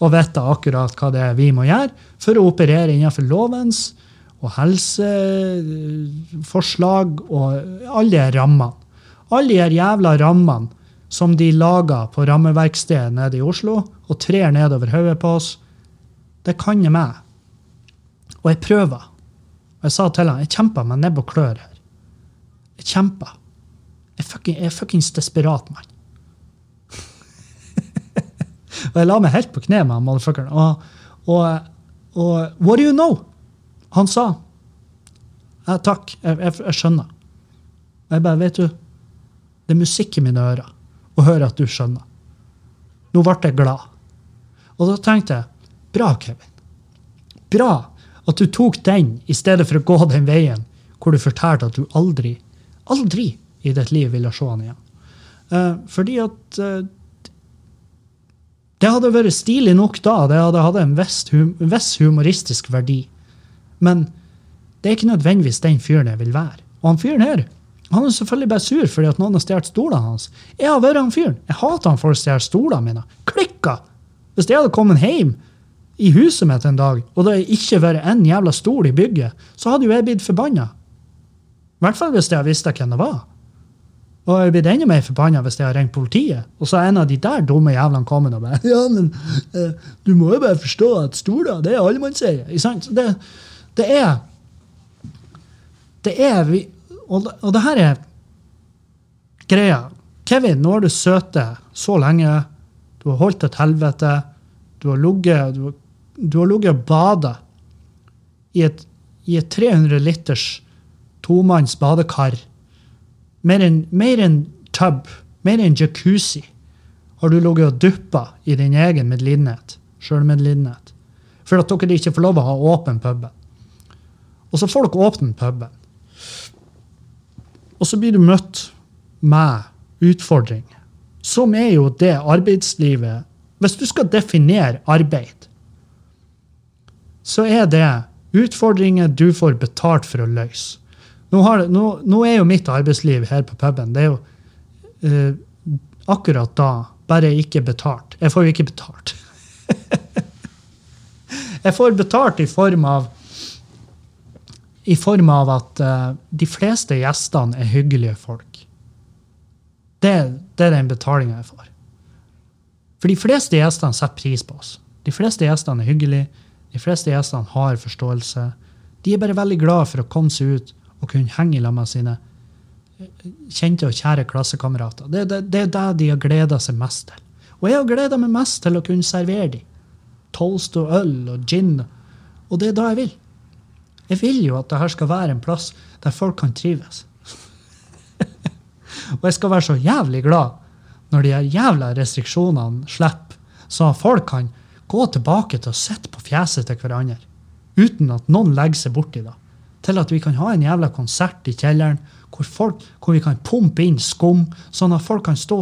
S2: Å vite akkurat hva det er vi må gjøre for å operere innenfor lovens og helseforslag og alle de rammene. Alle de jævla rammene som de lager på rammeverkstedet nede i Oslo og trer nedover hodet på oss, det kan jeg meg. Og jeg prøver. Og jeg sa til han, jeg kjemper med nebb og klør her. Jeg kjemper. Jeg, fucking, er fuckings desperat, mann. (laughs) og jeg la meg helt på kne med han motherfuckeren. Og, og, og What do you know? Han sa ja, takk, jeg, jeg, jeg skjønner. Og jeg bare, vet du, det er musikk i mine ører å høre at du skjønner. Nå ble jeg glad. Og da tenkte jeg, bra, Kevin. Bra at du tok den i stedet for å gå den veien hvor du fortalte at du aldri, aldri i ditt liv ville se han igjen. Uh, fordi at uh, det hadde vært stilig nok da. Det hadde hatt en viss hum, viss humoristisk verdi. Men det er ikke nødvendigvis den fyren jeg vil være. Og han fyren her han er selvfølgelig bare sur fordi at noen har stjålet stolene hans. Jeg har vært han fyren. Jeg hater han for å stjele stolene mine. Klikka! Hvis jeg hadde kommet hjem i huset mitt en dag, og det ikke vært en jævla stol i bygget, så hadde jo jeg blitt forbanna. I hvert fall hvis jeg visste hvem det var. Og jeg hadde blitt enda mer forbanna hvis jeg hadde ringt politiet. Og så er en av de der dumme jævlene kommet og bare (laughs) Ja, men eh, du må jo bare forstå at stoler, det er allemannseie. Ikke sant? Det, det er Det er vi, og, det- og det her er greia. Kevin, nå har du søte så lenge. Du har holdt et helvete. Du har ligget du, har- ligget og bada i et, i et 300 liters tomanns badekar. Mer enn en tub, mer enn jacuzzi, har du ligget og duppa i din egen medlidenhet. Sjølmedlidenhet. For at dere ikke får lov å ha åpen puben. Og så får dere åpne puben. Og så blir du møtt med utfordringer, som er jo det arbeidslivet Hvis du skal definere arbeid, så er det utfordringer du får betalt for å løse. Nå, har, nå, nå er jo mitt arbeidsliv her på puben det er jo eh, akkurat da bare ikke betalt. Jeg får jo ikke betalt. (laughs) jeg får betalt i form av i form av at uh, de fleste gjestene er hyggelige folk. Det, det er den betalinga jeg får. For de fleste gjestene setter pris på oss. De fleste gjestene er hyggelige. De fleste gjestene har forståelse. De er bare veldig glad for å komme seg ut og kunne henge lag med sine eh, kjente og kjære klassekamerater. Det, det, det er det de har gleda seg mest til. Og jeg har gleda meg mest til å kunne servere dem. Toast og øl og gin. Og det er da jeg vil. Jeg vil jo at dette skal være en plass der folk kan trives. (laughs) og jeg skal være så jævlig glad når de her jævla restriksjonene slipper, så folk kan gå tilbake til å sitte på fjeset til hverandre. uten at noen legger seg borti det. Til at vi kan ha en jævla konsert i kjelleren hvor, folk, hvor vi kan pumpe inn skum, sånn at folk kan stå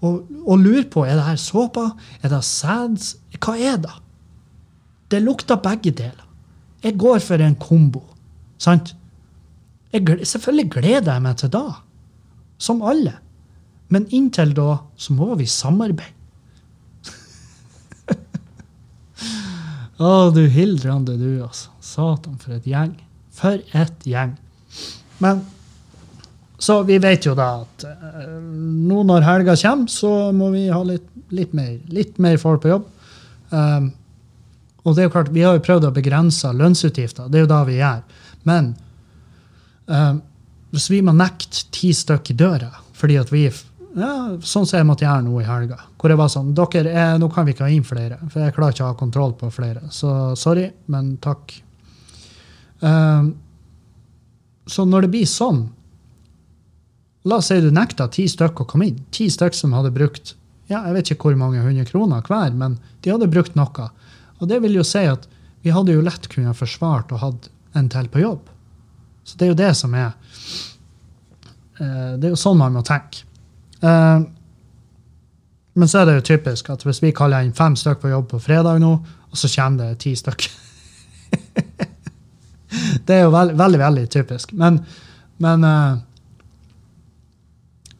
S2: og, og lure på er det her såpa, er det sæds, hva er det? Det lukter begge deler. Jeg går for en kombo. Sant? Jeg, selvfølgelig gleder jeg meg til da. Som alle. Men inntil da så må vi samarbeide. Å, du hildrande du, altså. Satan, for et gjeng. For et gjeng. Men så vi vet jo da at eh, nå når helga kommer, så må vi ha litt, litt, mer, litt mer folk på jobb. Um, og det er jo klart, vi har jo prøvd å begrense lønnsutgifter. Det er jo da vi gjør. Men um, hvis vi må nekte ti stykk i døra fordi at vi ja, Sånn som jeg måtte gjøre nå i helga. Hvor jeg var sånn dere, eh, Nå kan vi ikke ha inn flere, for jeg klarer ikke å ha kontroll på flere. Så sorry, men takk. Um, så når det blir sånn La oss si du nekta ti stykker å komme inn. Ti stykker som hadde brukt ja, jeg vet ikke hvor mange hundre kroner hver, men de hadde brukt noe. Og det vil jo si at vi hadde jo lett kunnet forsvart og hatt en til på jobb. Så det er jo det som er eh, Det er jo sånn man må tenke. Men så er det jo typisk at hvis vi kaller inn fem stykker på jobb på fredag nå, og så kommer det ti stykker (laughs) Det er jo veld, veldig, veldig typisk. Men, men, eh,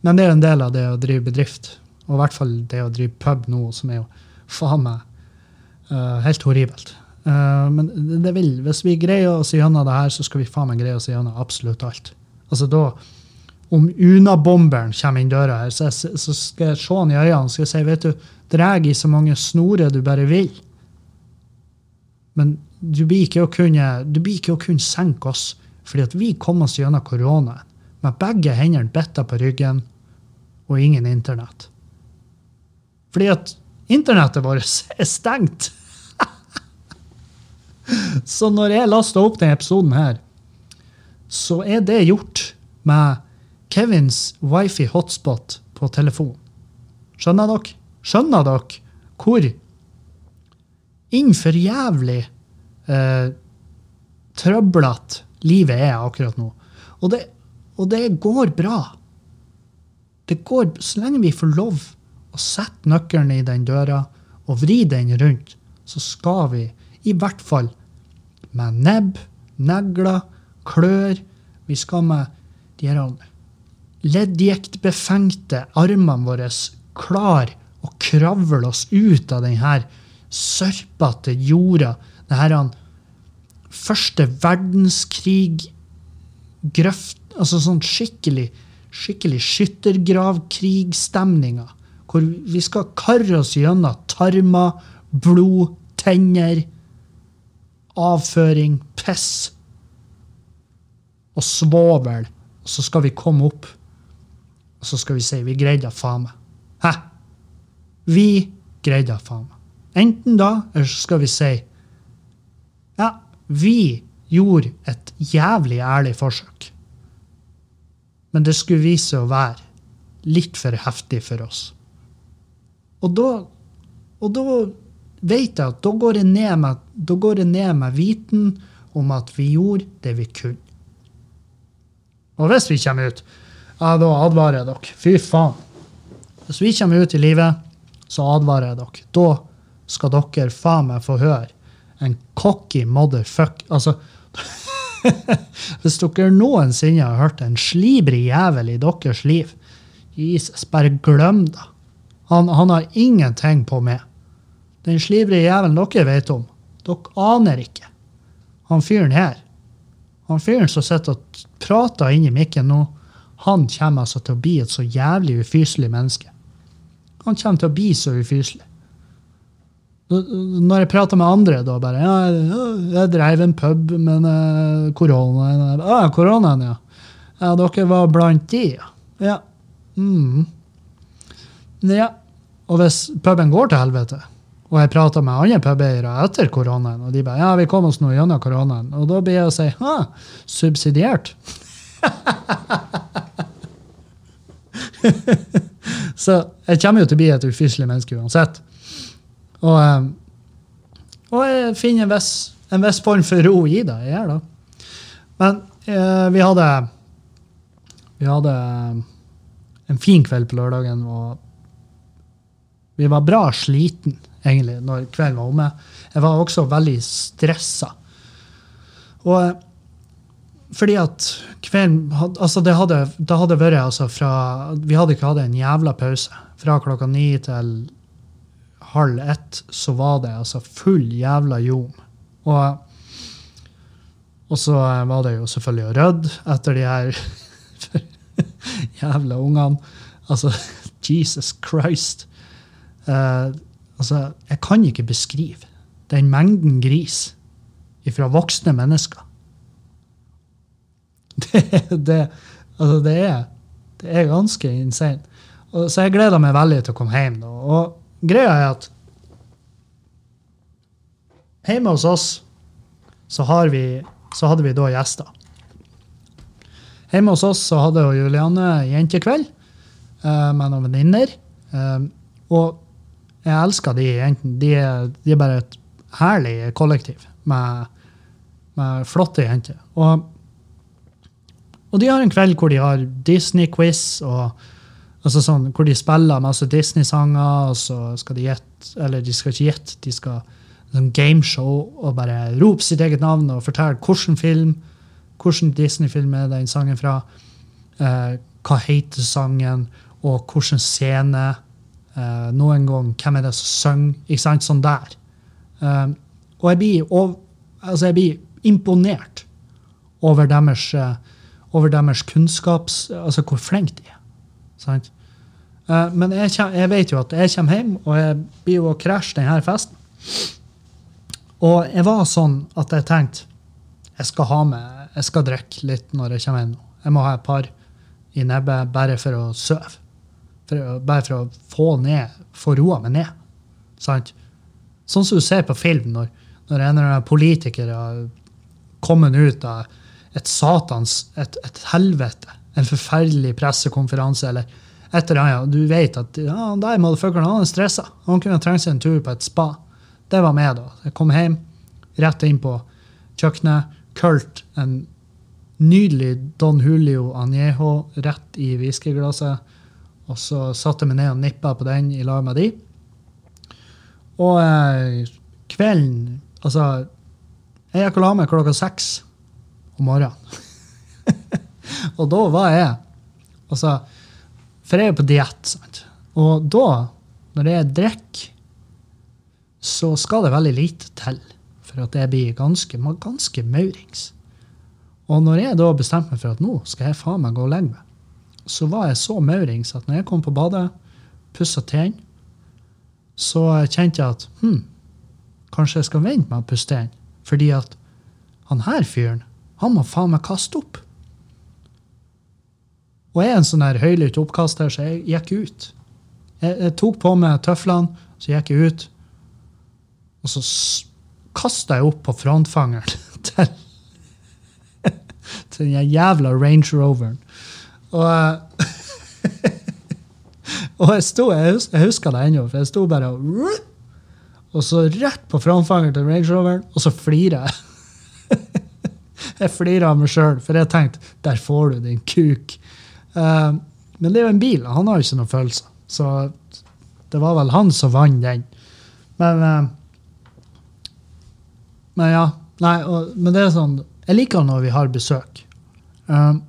S2: men det er jo en del av det å drive bedrift. Og i hvert fall det å drive pub nå, som er jo faen meg eh, helt horribelt. Eh, men det vil, hvis vi greier oss gjennom det her, så skal vi faen meg greie oss gjennom absolutt alt. Altså da, Om Una-bomberen kommer inn døra her, så, jeg, så skal jeg se han i øynene og si vet du, dreg i så mange snorer du bare vil. Men du blir ikke å kunne, ikke å kunne senke oss, fordi at vi kom oss gjennom koronaen med begge hendene bitta på ryggen og ingen internett. Fordi at internettet vårt (laughs) er stengt. (laughs) Så når jeg lasta opp denne episoden her, så er det gjort med Kevins wifi hotspot på telefon. Skjønner dere? Skjønner dere hvor innenfor jævlig eh, trøblete livet er akkurat nå? Og det, og det går bra. Det går, Så lenge vi får lov å sette nøkkelen i den døra og vri den rundt, så skal vi i hvert fall med nebb, negler, klør Vi skal med de her leddgiktbefengte armene våre klar å kravle oss ut av denne sørpete jorda. Den første verdenskrig grøft, altså sånn skikkelig, skikkelig skyttergravkrigstemninga. Hvor vi skal karre oss gjennom tarmer, blod, tenner, avføring, piss og svovel. Og så skal vi komme opp, så skal vi si vi greide det faen meg. Hæ? Vi greide det faen meg. Enten da, eller så skal vi si ja, vi gjorde et jævlig ærlig forsøk. Men det skulle vise å være litt for heftig for oss. Og da, og da vet jeg at da går det ned med, da går det ned med viten om at vi gjorde det vi kunne. Og hvis vi kommer ut, ja, da advarer jeg dere. Fy faen. Hvis vi kommer ut i livet, så advarer jeg dere. Da skal dere faen meg få høre en cocky motherfuck. Altså (laughs) Hvis dere noensinne har hørt en slibrig jævel i deres liv, Jesus, bare glem det. Han, han har ingenting på meg. Den slibrige jævelen dere vet om, dere aner ikke. Han fyren her, han fyren som sitter og prater inn i mikken nå, han kommer altså til å bli et så jævlig ufyselig menneske. Han kommer til å bli så ufyselig. Når jeg prater med andre, da bare ja, jeg drev en pub, men koronaen ah, Koronaen, ja. ja. Dere var blant de, ja. Ja. Mm. ja. Og hvis puben går til helvete, og jeg prater med andre pubeiere etter koronaen, og de bare ja, vi kom oss nå gjennom koronaen, og da blir jeg å si ha, subsidiert. (laughs) (laughs) Så jeg kommer jo til å bli et ufyselig menneske uansett. Og, eh, og jeg finner hvis en viss form for ro i det. Jeg gjør det. Men eh, vi hadde Vi hadde en fin kveld på lørdagen, og vi var bra sliten, egentlig, når kvelden var omme. Jeg var også veldig stressa. Og eh, fordi at kvelden Altså, det hadde, det hadde vært altså fra Vi hadde ikke hatt en jævla pause. Fra klokka ni til halv ett så var det altså full jævla ljom. Og, og så var det jo selvfølgelig å rydde etter de her (laughs) jævla ungene. Altså, (laughs) Jesus Christ. Uh, altså, jeg kan ikke beskrive den mengden gris fra voksne mennesker. Det, det, altså det, er, det er ganske insane. Og, så jeg gleder meg veldig til å komme hjem. Da. Og greia er at hjemme hos oss så, vi, så hadde vi da gjester. Hjemme hos oss så hadde jo Juliane jentekveld uh, med noen venninner. Uh, og jeg elsker de jentene. De, de er bare et herlig kollektiv med, med flotte jenter. Og, og de har en kveld hvor de har Disney-quiz, altså sånn, hvor de spiller masse Disney-sanger, og så skal de gjette Eller de skal ikke gjette, de skal sånn gameshow og bare rope sitt eget navn og fortelle hvilken film, hvilken Disney-film er den sangen fra, eh, hva heter sangen, og hvilken scene. Eh, noen gang hvem er det som synger? Ikke sant? Sånn der. Eh, og jeg blir, over, altså jeg blir imponert over deres, eh, over deres kunnskaps... Altså hvor flinke de er. Sant? Eh, men jeg, jeg vet jo at jeg kommer hjem, og jeg blir jo å krasje denne festen. Og jeg var sånn at jeg tenkte jeg skal ha med, jeg skal drikke litt når jeg kommer hjem. nå. Jeg må ha et par i nebbet bare for å sove. Bare for å få ned, få roa meg ned. Sant? Sånn som du ser på film når, når en eller annen politiker har kommet ut av et satans, et, et helvete, en forferdelig pressekonferanse eller et eller annet. Du vet at ja, der motherfuckeren han er stressa. Han kunne trengt seg en tur på et spa. Det var meg, da. Jeg kom hjem, rett inn på kjøkkenet, kølt en nydelig Don Julio Añejo rett i whiskyglasset. Og så satte jeg meg ned og nippa på den i lag med de. Og eh, kvelden Altså, jeg gikk og la meg klokka seks om morgenen. (laughs) og da var jeg Altså, for jeg er på diett. Og da, når jeg drikker, så skal det veldig lite til for at jeg blir ganske, ganske maurings. Og når jeg da bestemte meg for at nå skal jeg faen meg gå og legge meg, så var jeg så maurings at når jeg kom på badet, pussa tennene, så kjente jeg at hm, kanskje jeg skal vente med å pusse tennene. Fordi at han her fyren, han må faen meg kaste opp. Og jeg er en sånn her høylytt oppkaster, så jeg gikk ut. Jeg, jeg tok på meg tøflene, så gikk jeg ut. Og så kasta jeg opp på frontfangeren (laughs) til, til den jævla Range Roveren. Og, (laughs) og jeg, sto, jeg, hus- jeg husker det ennå, for jeg sto bare og Og så rett på frontfangeren til Range Roveren, og så flirer jeg. Jeg flirer av meg sjøl, for jeg tenkte der får du din kuk. Uh, men det er jo en bil, han har jo ikke noen følelser. Så det var vel han som vant den. Men uh, Men ja. Nei, og, men det er sånn Jeg liker når vi har besøk. Uh,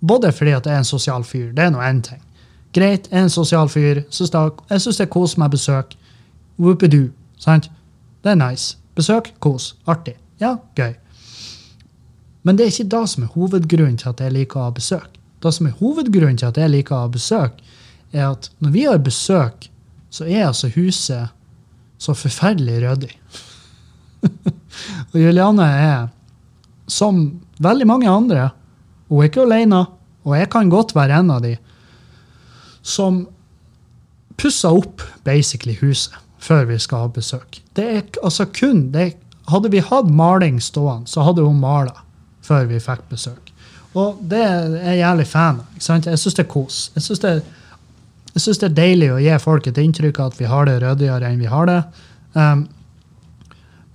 S2: både fordi at jeg er en sosial fyr, det er nå én ting. Greit, jeg er en sosial fyr. Synes det, jeg syns det er kos med besøk. Whoopidoo. Sant? Det er nice. Besøk, kos. Artig. Ja, gøy. Men det er ikke det som er hovedgrunnen til at jeg liker å ha besøk. Det som er hovedgrunnen til at jeg liker å ha besøk, er at når vi har besøk, så er altså huset så forferdelig ryddig. (laughs) og Juliane er, som veldig mange andre, hun er ikke alene, og jeg kan godt være en av de, som pusser opp basically huset før vi skal ha besøk. Det er altså kun det, er- Hadde vi hatt maling stående, så hadde hun mala før vi fikk besøk. Og det er jeg jævlig fan av. Jeg syns det er kos. Jeg syns det, det er deilig å gi folk et inntrykk av at vi har det ryddigere enn vi har det. Um,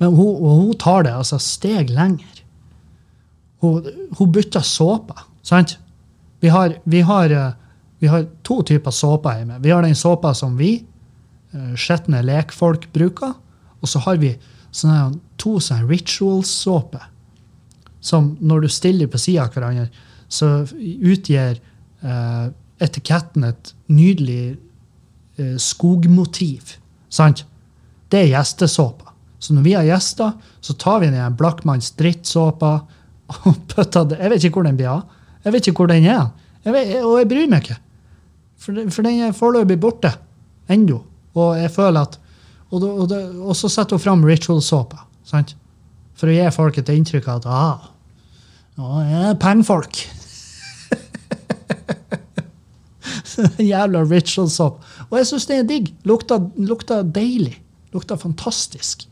S2: Men hun, hun tar det altså steg lenger. Hun, hun bytter såpe, sant? Vi har, vi, har, eh, vi har to typer såper hjemme. Vi har den såpa som vi, skitne lekfolk, bruker. Og så har vi sånne, to sånne ritual-såper. Som når du stiller på sida av hverandre, så utgir eh, etiketten et nydelig eh, skogmotiv. Sant? Det er gjestesåpa. Så når vi har gjester, så tar vi den Blackmanns drittsåpa og (laughs) putter det Jeg vet ikke hvor den blir av. Jeg vet ikke hvor den er. Jeg vet, og jeg bryr meg ikke. For, for den er foreløpig borte. Ennå. Og jeg føler at Og, da- og, da- og så setter hun fram ritual-såpa. For å gi folk et inntrykk av at ah, nå er det pengefolk. (laughs) Jævla ritual-såpe. Og jeg syns det er digg. Lukta, lukta deilig. Lukta fantastisk.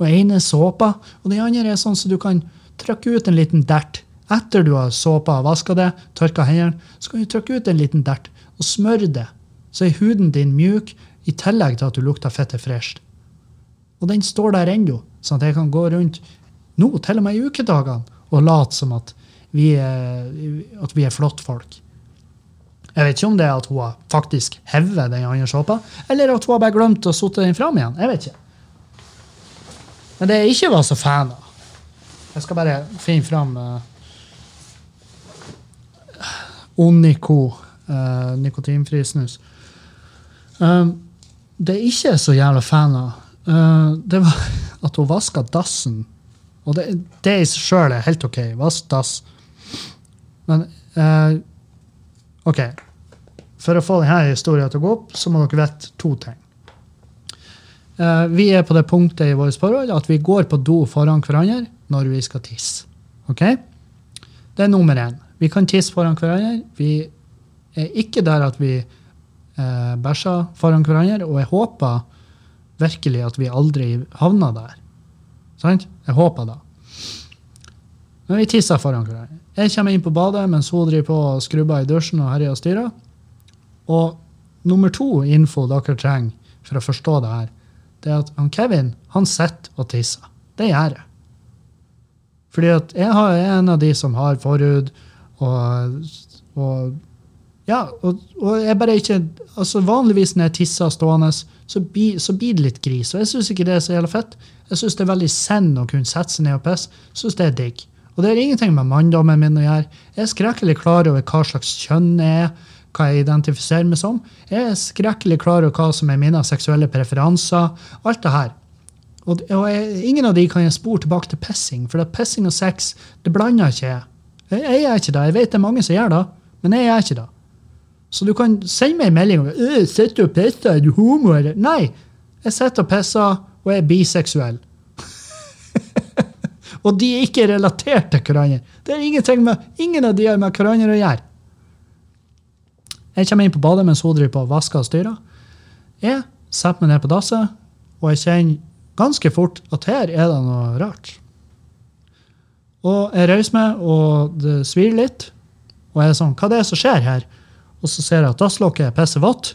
S2: Og ene er såpa, og den andre er sånn så du kan trykke ut en liten dert. Etter du har såpa og vaska det, tørka hendene, så kan du trykke ut en liten dert og smøre det. Så er huden din mjuk, i tillegg til at du lukter fette fresht. Og den står der ennå, sånn at jeg kan gå rundt nå, til og med i ukedagene, og late som at vi er, at vi er flottfolk. Jeg vet ikke om det er at hun faktisk hevet den andre såpa, eller at hun har bare glemt å sotte den fram igjen. Jeg vet ikke. Men det jeg ikke var så fan av Jeg skal bare finne fram uh, Onico, uh, nikotinfri snus. Um, det er ikke så jævla fan av, uh, det var (laughs) at hun vaska dassen. Og det, det i seg sjøl er helt OK. Vask dass. Men uh, OK. For å få denne historien til å gå opp, så må dere vite to ting. Eh, vi er på det punktet i vårt forhold at vi går på do foran hverandre når vi skal tisse. Ok? Det er nummer én. Vi kan tisse foran hverandre. Vi er ikke der at vi eh, bæsja foran hverandre, og jeg håper virkelig at vi aldri havna der. Sant? Jeg håper det. Men vi tisser foran hverandre. Jeg kommer inn på badet mens hun driver på og skrubber i dusjen og herjer og styrer. Og nummer to info dere trenger for å forstå det her, det er at han Kevin han sitter og tisser. Det gjør jeg. Fordi at jeg er en av de som har forhud, og, og ja, og, og jeg bare ikke altså Vanligvis når jeg tisser stående, så, blir- så blir det litt gris. Og jeg syns ikke det er så jævla fett. Jeg syns det er veldig send å kunne sette seg ned og pisse. Jeg synes det er digg. Og det har ingenting med manndommen min å gjøre. Jeg er skrekkelig klar over hva slags kjønn jeg er, hva jeg identifiserer meg som. Jeg er skrekkelig klar over hva som er mine seksuelle preferanser. Alt det her. Og, og jeg, ingen av de kan jeg spore tilbake til pissing, for pissing og sex det blander ikke jeg. Jeg, jeg er ikke det. Jeg vet det er mange som gjør det, men jeg er ikke det. Så du kan sende meg en melding om «Øh, sitter du og pisser, er du homo? Eller? Nei, jeg sitter og pisser, og er biseksuell. (laughs) og de er ikke relatert til hverandre. Det er ingenting med, ingen av de har med hverandre å gjøre. Jeg kommer inn på badet mens hun driver på og vasker og styrer. Jeg setter meg ned på dasset, og jeg kjenner ganske fort at her er det noe rart. Og jeg reiser meg, og det svir litt. Og jeg er sånn, hva det er som skjer her? Og så ser jeg at dasslokket er pissevått.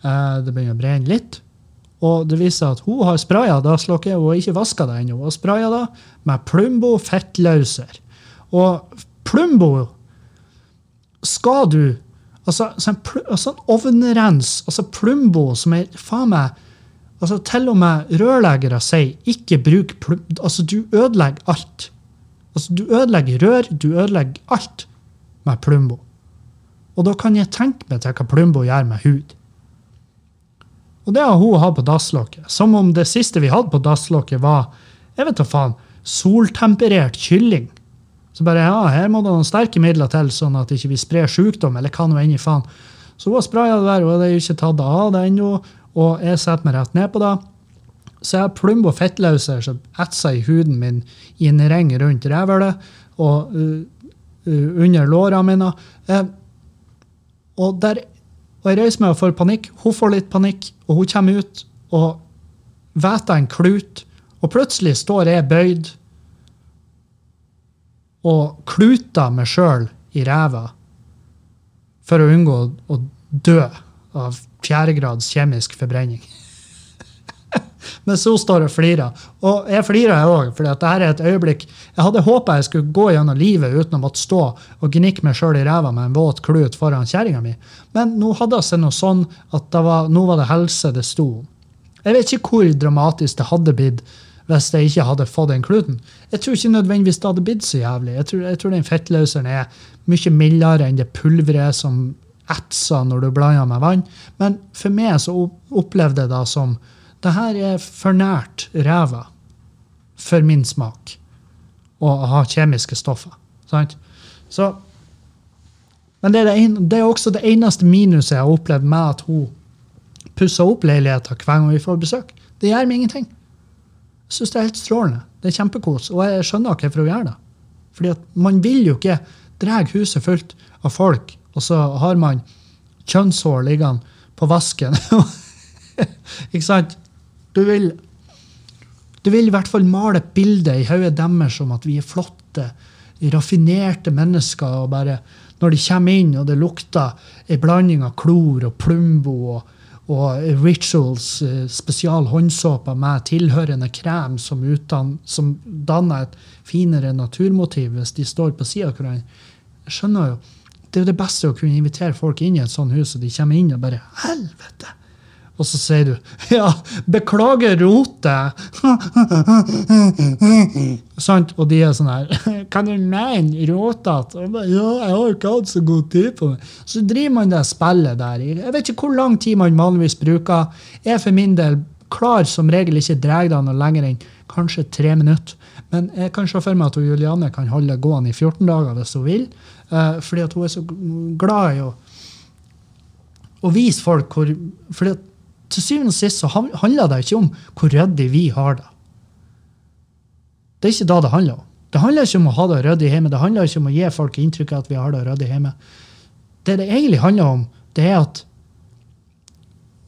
S2: Eh, Det begynner å brenne litt. Og det viser seg at hun har spraya dasslokket og ikke vaska det ennå. Har spraya det med Plumbo fettløser. Og Plumbo skal du Altså, sånn, altså en ovnrens, altså Plumbo, som er faen meg altså Til og med rørleggere sier ikke bruk Plumbo. Altså, du ødelegger alt. Altså, du ødelegger rør, du ødelegger alt med Plumbo. Og da kan jeg tenke meg til hva Plumbo gjør med hud. Og det har hun hatt på dasslokket. Som om det siste vi hadde på dasslokket, var jeg vet da faen, soltemperert kylling. Så bare ja, her må det noen sterke midler til, sånn at ikke vi sprer sykdom, eller hva nå enn i faen. Så hun har spraya det der, og det er ikke tatt av det ennå. Og jeg setter meg rett ned på det. Så jeg har Plumbo fettløser som etser i huden min i en ring rundt rævhølet og uh, uh, under lårene mine. Eh, og, der, og jeg reiser meg og får panikk. Hun får litt panikk, og hun kommer ut og veter en klut. Og plutselig står jeg bøyd og kluter meg sjøl i ræva for å unngå å dø av fjerdegrads kjemisk forbrenning. Mens hun står og flirer. Og jeg flirer, jeg òg, for dette er et øyeblikk Jeg hadde håpa jeg skulle gå gjennom livet uten å måtte stå og gnikke meg sjøl i ræva med en våt klut foran kjerringa mi. Men nå hadde det seg noe sånn at var, nå var det helse det sto om. Jeg vet ikke hvor dramatisk det hadde blitt hvis jeg ikke hadde fått den kluten. Jeg tror ikke nødvendigvis det hadde blitt så jævlig. Jeg tror, jeg tror den fettløseren er mye mildere enn det pulveret som etser når du blander med vann. Men for meg så opplevde jeg det som det her er for nært ræva for min smak å ha kjemiske stoffer. Sant? Så, men det er, det, en, det er også det eneste minuset jeg har opplevd med at hun pusser opp leiligheter hver gang vi får besøk. Det gjør meg ingenting. Jeg syns det er helt strålende. Det er kjempekos. Og jeg skjønner ikke hvorfor hun gjør det. Fordi at man vil jo ikke dra huset fullt av folk, og så har man kjønnshår liggende på vasken. (laughs) ikke sant? Du vil, du vil i hvert fall male et bilde i hodet deres om at vi er flotte, raffinerte mennesker. og bare Når de kommer inn og det lukter en blanding av klor og Plumbo og, og Rituals eh, spesial håndsåpe med tilhørende krem som, utdan, som danner et finere naturmotiv hvis de står på sida av hverandre. Jeg skjønner jo, Det er jo det beste å kunne invitere folk inn i et sånt hus, og de kommer inn og bare Helvete! Og så sier du Ja, beklager rotet. (laughs) Sant? Og de er sånn her (laughs) Kan du mene rotete? Ja, jeg har ikke hatt så god tid på det. Så driver man det spillet der. Jeg vet ikke hvor lang tid man vanligvis bruker. Jeg for min del klar som regel ikke drar det noe lenger enn kanskje tre minutter. Men jeg kan se for meg at hun Julianne kan holde det gående i 14 dager hvis hun vil. eh, fordi at hun er så glad i å å vise folk hvor For til syvende og sist så handler det ikke om hvor ryddig vi har det. Det er ikke da det handler om. Det handler ikke om å ha det ryddig hjemme. Det handler ikke om å gi folk inntrykk av at vi har det ryddig hjemme. Det det egentlig handler om, det er at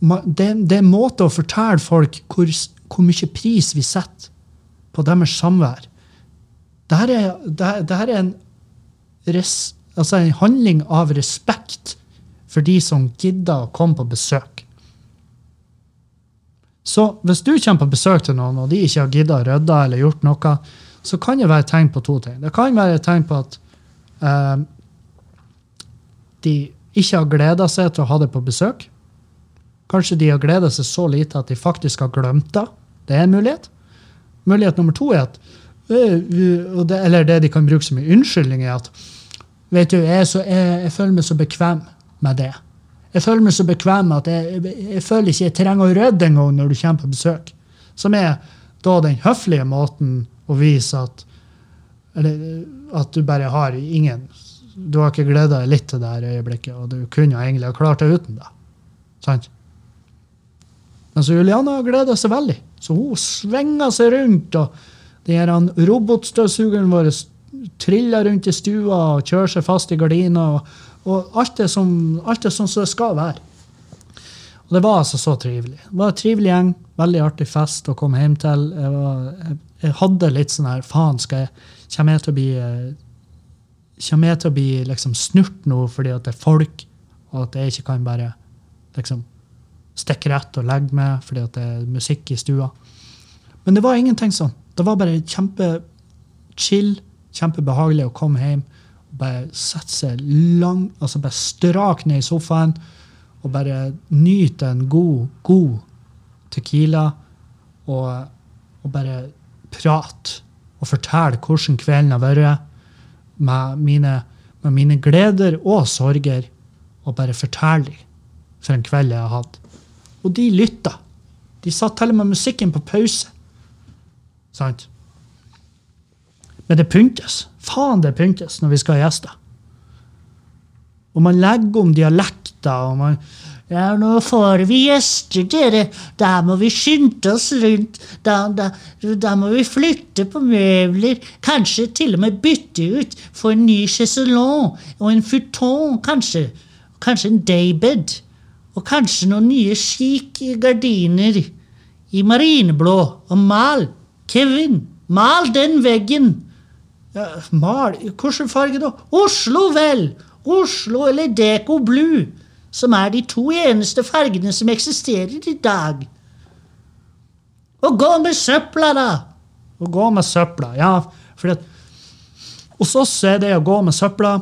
S2: det, det er en måte å fortelle folk hvor, hvor mye pris vi setter på deres samvær. Dette er, det, det er en, res, altså en handling av respekt for de som gidder å komme på besøk. Så hvis du kommer på besøk til noen, og de ikke har giddet å rydde eller gjort noe, så kan det være tegn på to ting. Det kan være et tegn på at eh, de ikke har gleda seg til å ha det på besøk. Kanskje de har gleda seg så lite at de faktisk har glemt det. Det er en mulighet. Mulighet nummer to er at det, Eller det de kan bruke som en unnskyldning, er at vet du, jeg, så, jeg, jeg føler meg så bekvem med det. Jeg føler meg så bekvem at jeg, jeg, føler ikke jeg trenger å rydde engang når du kommer på besøk. Som er da den høflige måten å vise at eller, at du bare har ingen Du har ikke gleda deg litt til det her øyeblikket, og du kunne egentlig ha klart deg uten det. Sant? Men så Juliana gleder seg veldig. Så hun svinger seg rundt, og den robotstøvsugeren vår triller rundt i stua og kjører seg fast i gardina. Og, og alt, er som, alt er sånn som det skal være. Og det var altså så trivelig. Det var en trivelig gjeng. Veldig artig fest å komme hjem til. Jeg, var, jeg, hadde litt sånn her Faen, skal jeg Kommer jeg til å bli eh, Kommer jeg til å bli liksom snurt nå fordi at det er folk, og at jeg ikke kan bare liksom stikke rett og legge meg fordi at det er musikk i stua. Men det var ingenting sånn. Det var bare kjempechill, kjempebehagelig å komme hjem bare sette seg lang, altså bare strak ned i sofaen og bare nyte en god, god tequila og, og bare prate og fortelle hvordan kvelden har vært med mine, med mine gleder og sorger, og bare fortelle dem for en kveld jeg har hatt. Og de lytta. De satt til og med musikken på pause. Sant? Men det pyntes. Faen, det pyntes når vi skal ha gjester. Og man legger om dialekter, og man ja, nå får vi gjester, dere. Da må vi skynde oss rundt. Da, da, da må vi flytte på møbler. Kanskje til og med bytte ut. for en ny chaiselong og en futon, kanskje. Kanskje en daybed. Og kanskje noen nye chic gardiner i marineblå. Og mal. Kevin, mal den veggen. Ja, mal Hvilken farge da? Oslo, vel! Oslo eller Deco Blue, som er de to eneste fargene som eksisterer i dag. Å gå med søpla, da! Å gå med søpla, ja. Fordi at hos oss er det å gå med søpla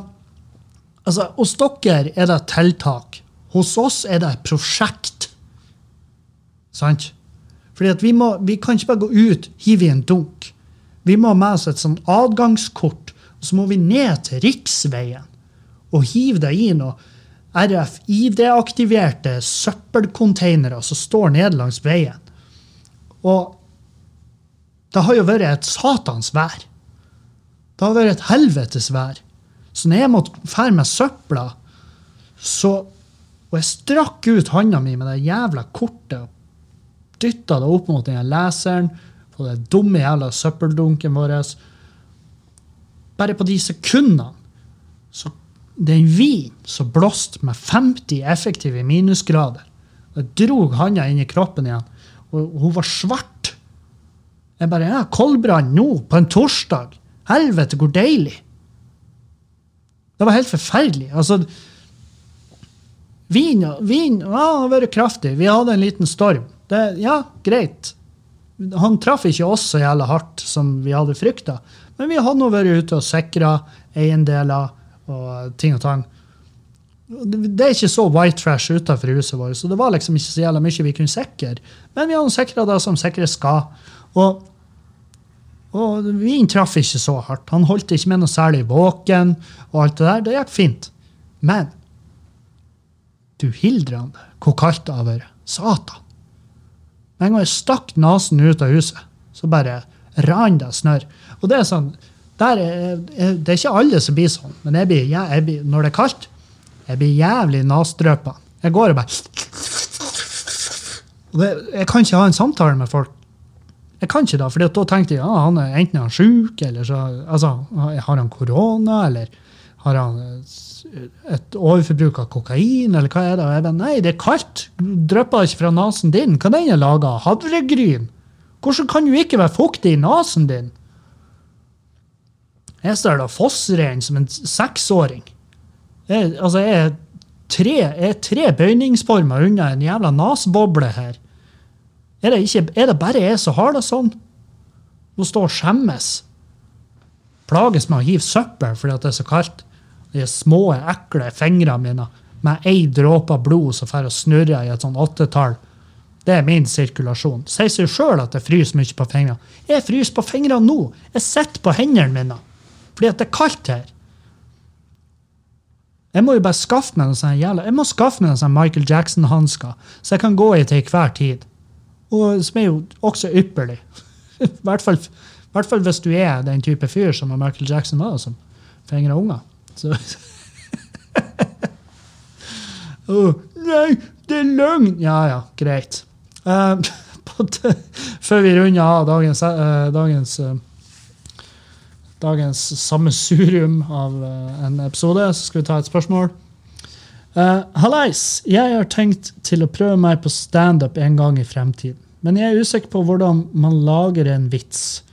S2: Altså, hos dere er det tiltak. Hos oss er det et prosjekt. Sant? Fordi vi, vi kan ikke bare gå ut, hive i en dunk. Vi må ha med oss et sånt adgangskort, og så må vi ned til riksveien og hive det i noe RFID-aktiverte søppelcontainere som står nede langs veien. Og det har jo vært et satans vær. Det har vært et helvetes vær. Så når jeg måtte fære med søpla, så Og jeg strakk ut handa mi med det jævla kortet og dytta det opp mot den leseren på den dumme jævla søppeldunken vår. Bare på de sekundene så den vinen som blåste med 50 effektive minusgrader. Jeg drog handa inn i kroppen igjen, og hun var svart. Jeg bare ja, Koldbrann nå, på en torsdag. Helvete, hvor deilig. Det var helt forferdelig. Altså, Vin, vin ja, har vært kraftig. Vi hadde en liten storm. Det, ja, greit. Han traff ikke oss så jævla hardt som vi hadde frykta. Men vi hadde nå vært ute og sikra eiendeler og ting og tang. Det er ikke så white trash utenfor huset vårt, så det var liksom ikke så jævla mye vi kunne sikre. Men vi hadde sikra det som sikres skal. Og, og vinen traff ikke så hardt. Han holdt ikke med noe særlig våken, og alt det der. Det gikk fint. Men du hildran, hvor kaldt det har vært. Satan. Med en gang jeg stakk nesen ut av huset, så bare rant det snørr. Og det er sånn er, Det er ikke alle som blir sånn, men jeg blir, jeg, jeg blir, når det er kaldt, jeg blir jævlig nasdrøpa. Jeg går og bare det, Jeg kan ikke ha en samtale med folk. Jeg kan ikke da, for da tenkte jeg ja, han er enten er han sjuk, eller så altså, har han korona, eller har han et overforbruk av kokain, eller hva er det? Og jeg bare, Nei, det er kaldt. Drypper ikke fra nesen din. Hva den er laga av? Havregryn? Hvordan kan du ikke være fuktig i nesen din? Jeg står da fossrein som en seksåring. Jeg, altså, jeg er tre, jeg er tre bøyningsformer unna en jævla nasboble her. Er det, ikke, er det bare jeg som har det sånn? Må stå og skjemmes. Plages med å hive søppel fordi det er så kaldt. De små, ekle fingrene mine med ei dråpe blod som får jeg snurre i et sånn åttetall. Det er min sirkulasjon. Sier seg sjøl at jeg fryser mye på fingrene. Jeg fryser på fingrene nå. Jeg sitter på hendene mine fordi at det er kaldt her. Jeg må jo bare skaffe meg noen sånne jævla, jeg må skaffe meg noen sånne Michael Jackson-hansker, så jeg kan gå i til enhver tid. Og som er jo også ypperlig. (laughs) I hvert fall, hvert fall hvis du er den type fyr som Michael Jackson var, som fingrer unger. Så oh, Nei, det er løgn! Ja ja, greit. (laughs) Uh, før vi runder av dagens, uh, dagens, uh, dagens sammensurium av en episode, så skal vi ta et spørsmål. Uh, Hallais! Jeg har tenkt til å prøve meg på standup en gang i fremtiden. Men jeg er usikker på hvordan man lager en vits.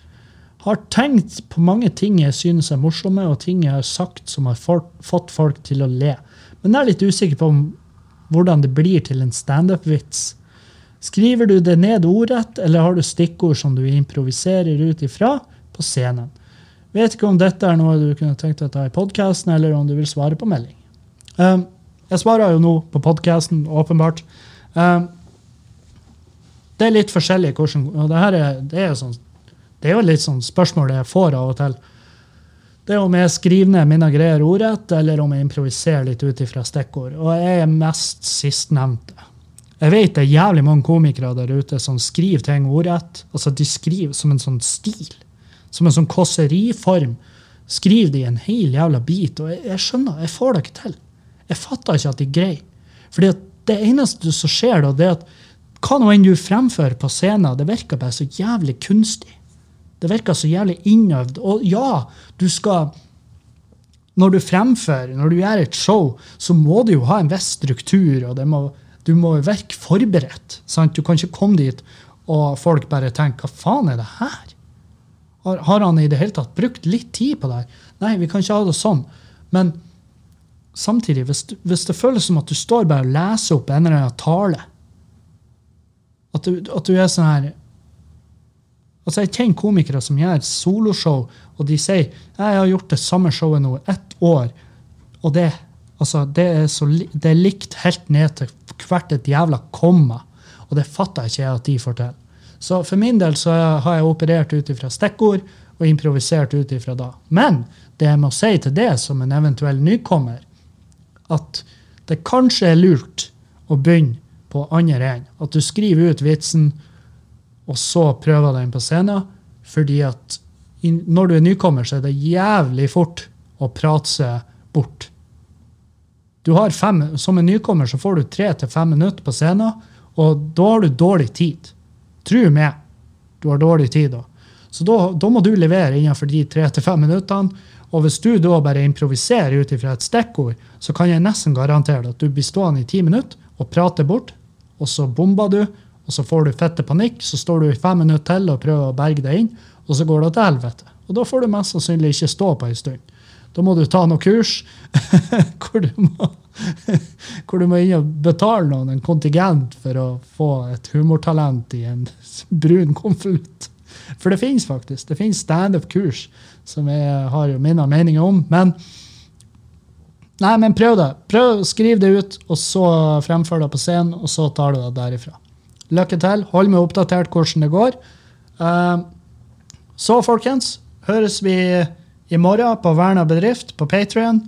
S2: Har tenkt på mange ting jeg synes er morsomme, og ting jeg har sagt som har fått folk til å le. Men jeg er litt usikker på hvordan det blir til en standup-vits. Skriver du det ned ordrett, eller har du stikkord som du improviserer ut ifra på scenen? Vet ikke om dette er noe du kunne tenkt deg å ta i podkasten, eller om du vil svare på melding. Um, jeg svarer jo nå på podkasten, åpenbart. Um, det er litt forskjellig hvordan og det, her er, det, er sånn, det er jo litt sånn spørsmål jeg får av og til. Det er om jeg skriver ned mine greier ordrett, eller om jeg improviserer litt ut ifra stikkord. Og jeg er mest sistnevnte. Jeg vet det er jævlig mange komikere der ute som skriver ting ordrett. Altså De skriver som en sånn stil. Som en sånn kåseriform. Skriver de en hel jævla bit. Og jeg, jeg skjønner, jeg får det ikke til. Jeg fatter ikke at de greier. Fordi det eneste som skjer da, det er at hva nå enn du fremfører på scenen, det virker bare så jævlig kunstig. Det virker så jævlig innøvd. Og ja, du skal Når du fremfører, når du gjør et show, så må du jo ha en viss struktur, og må, du må virke forberedt. Sant? Du kan ikke komme dit og folk bare tenker 'hva faen er det her'? Har, har han i det hele tatt brukt litt tid på det? her? Nei, vi kan ikke ha det sånn. Men samtidig, hvis, hvis det føles som at du står bare og leser opp en eller annen tale at du, at du er sånn her Altså, Jeg kjenner komikere som gjør soloshow, og de sier jeg har gjort det samme showet nå ett år, og det, altså, det, er, så, det er likt helt ned til hvert et jævla komma. Og det fatter jeg ikke at de får til. Så for min del så har jeg operert ut ifra stikkord og improvisert ut ifra da. Men det jeg må si til det som en eventuell nykommer, at det kanskje er lurt å begynne på andre enden. At du skriver ut vitsen, og så prøver den på scenen. Fordi at når du er nykommer, så er det jævlig fort å prate seg bort. Du har fem, som en nykommer så får du tre til fem minutter på scenen, og da har du dårlig tid. Tro meg, du har dårlig tid da. Så da, da må du levere innenfor de tre til fem minuttene. Og hvis du da bare improviserer ut ifra et stikkord, så kan jeg nesten garantere at du blir stående i ti minutter og prate bort, og så bomber du, og så får du fette panikk, så står du i fem minutter til og prøver å berge deg inn, og så går det til helvete. Og da får du mest sannsynlig ikke stå på en stund. Da må du ta noe kurs (laughs) hvor du må, hvor du må inn og betale noen en kontingent for å få et humortalent i en brun konvolutt. For det finnes faktisk. Det finnes standup-kurs som jeg har jo mine meninger om. Men nei, men prøv det. Prøv Skriv det ut, og så fremfør det på scenen, og så tar du det derifra. Lykke til. Hold meg oppdatert hvordan det går. Eh, så, folkens, høres vi i morgen på Verna bedrift på Patrion.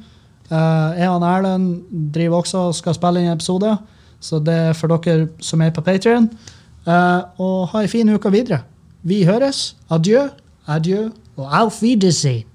S2: jeg og Erlend driver også og skal spille inn episode, så det er for dere som er på Patrion. og ha ei en fin uke videre. Vi høres. Adjø, adjø og auf Wiedersehen.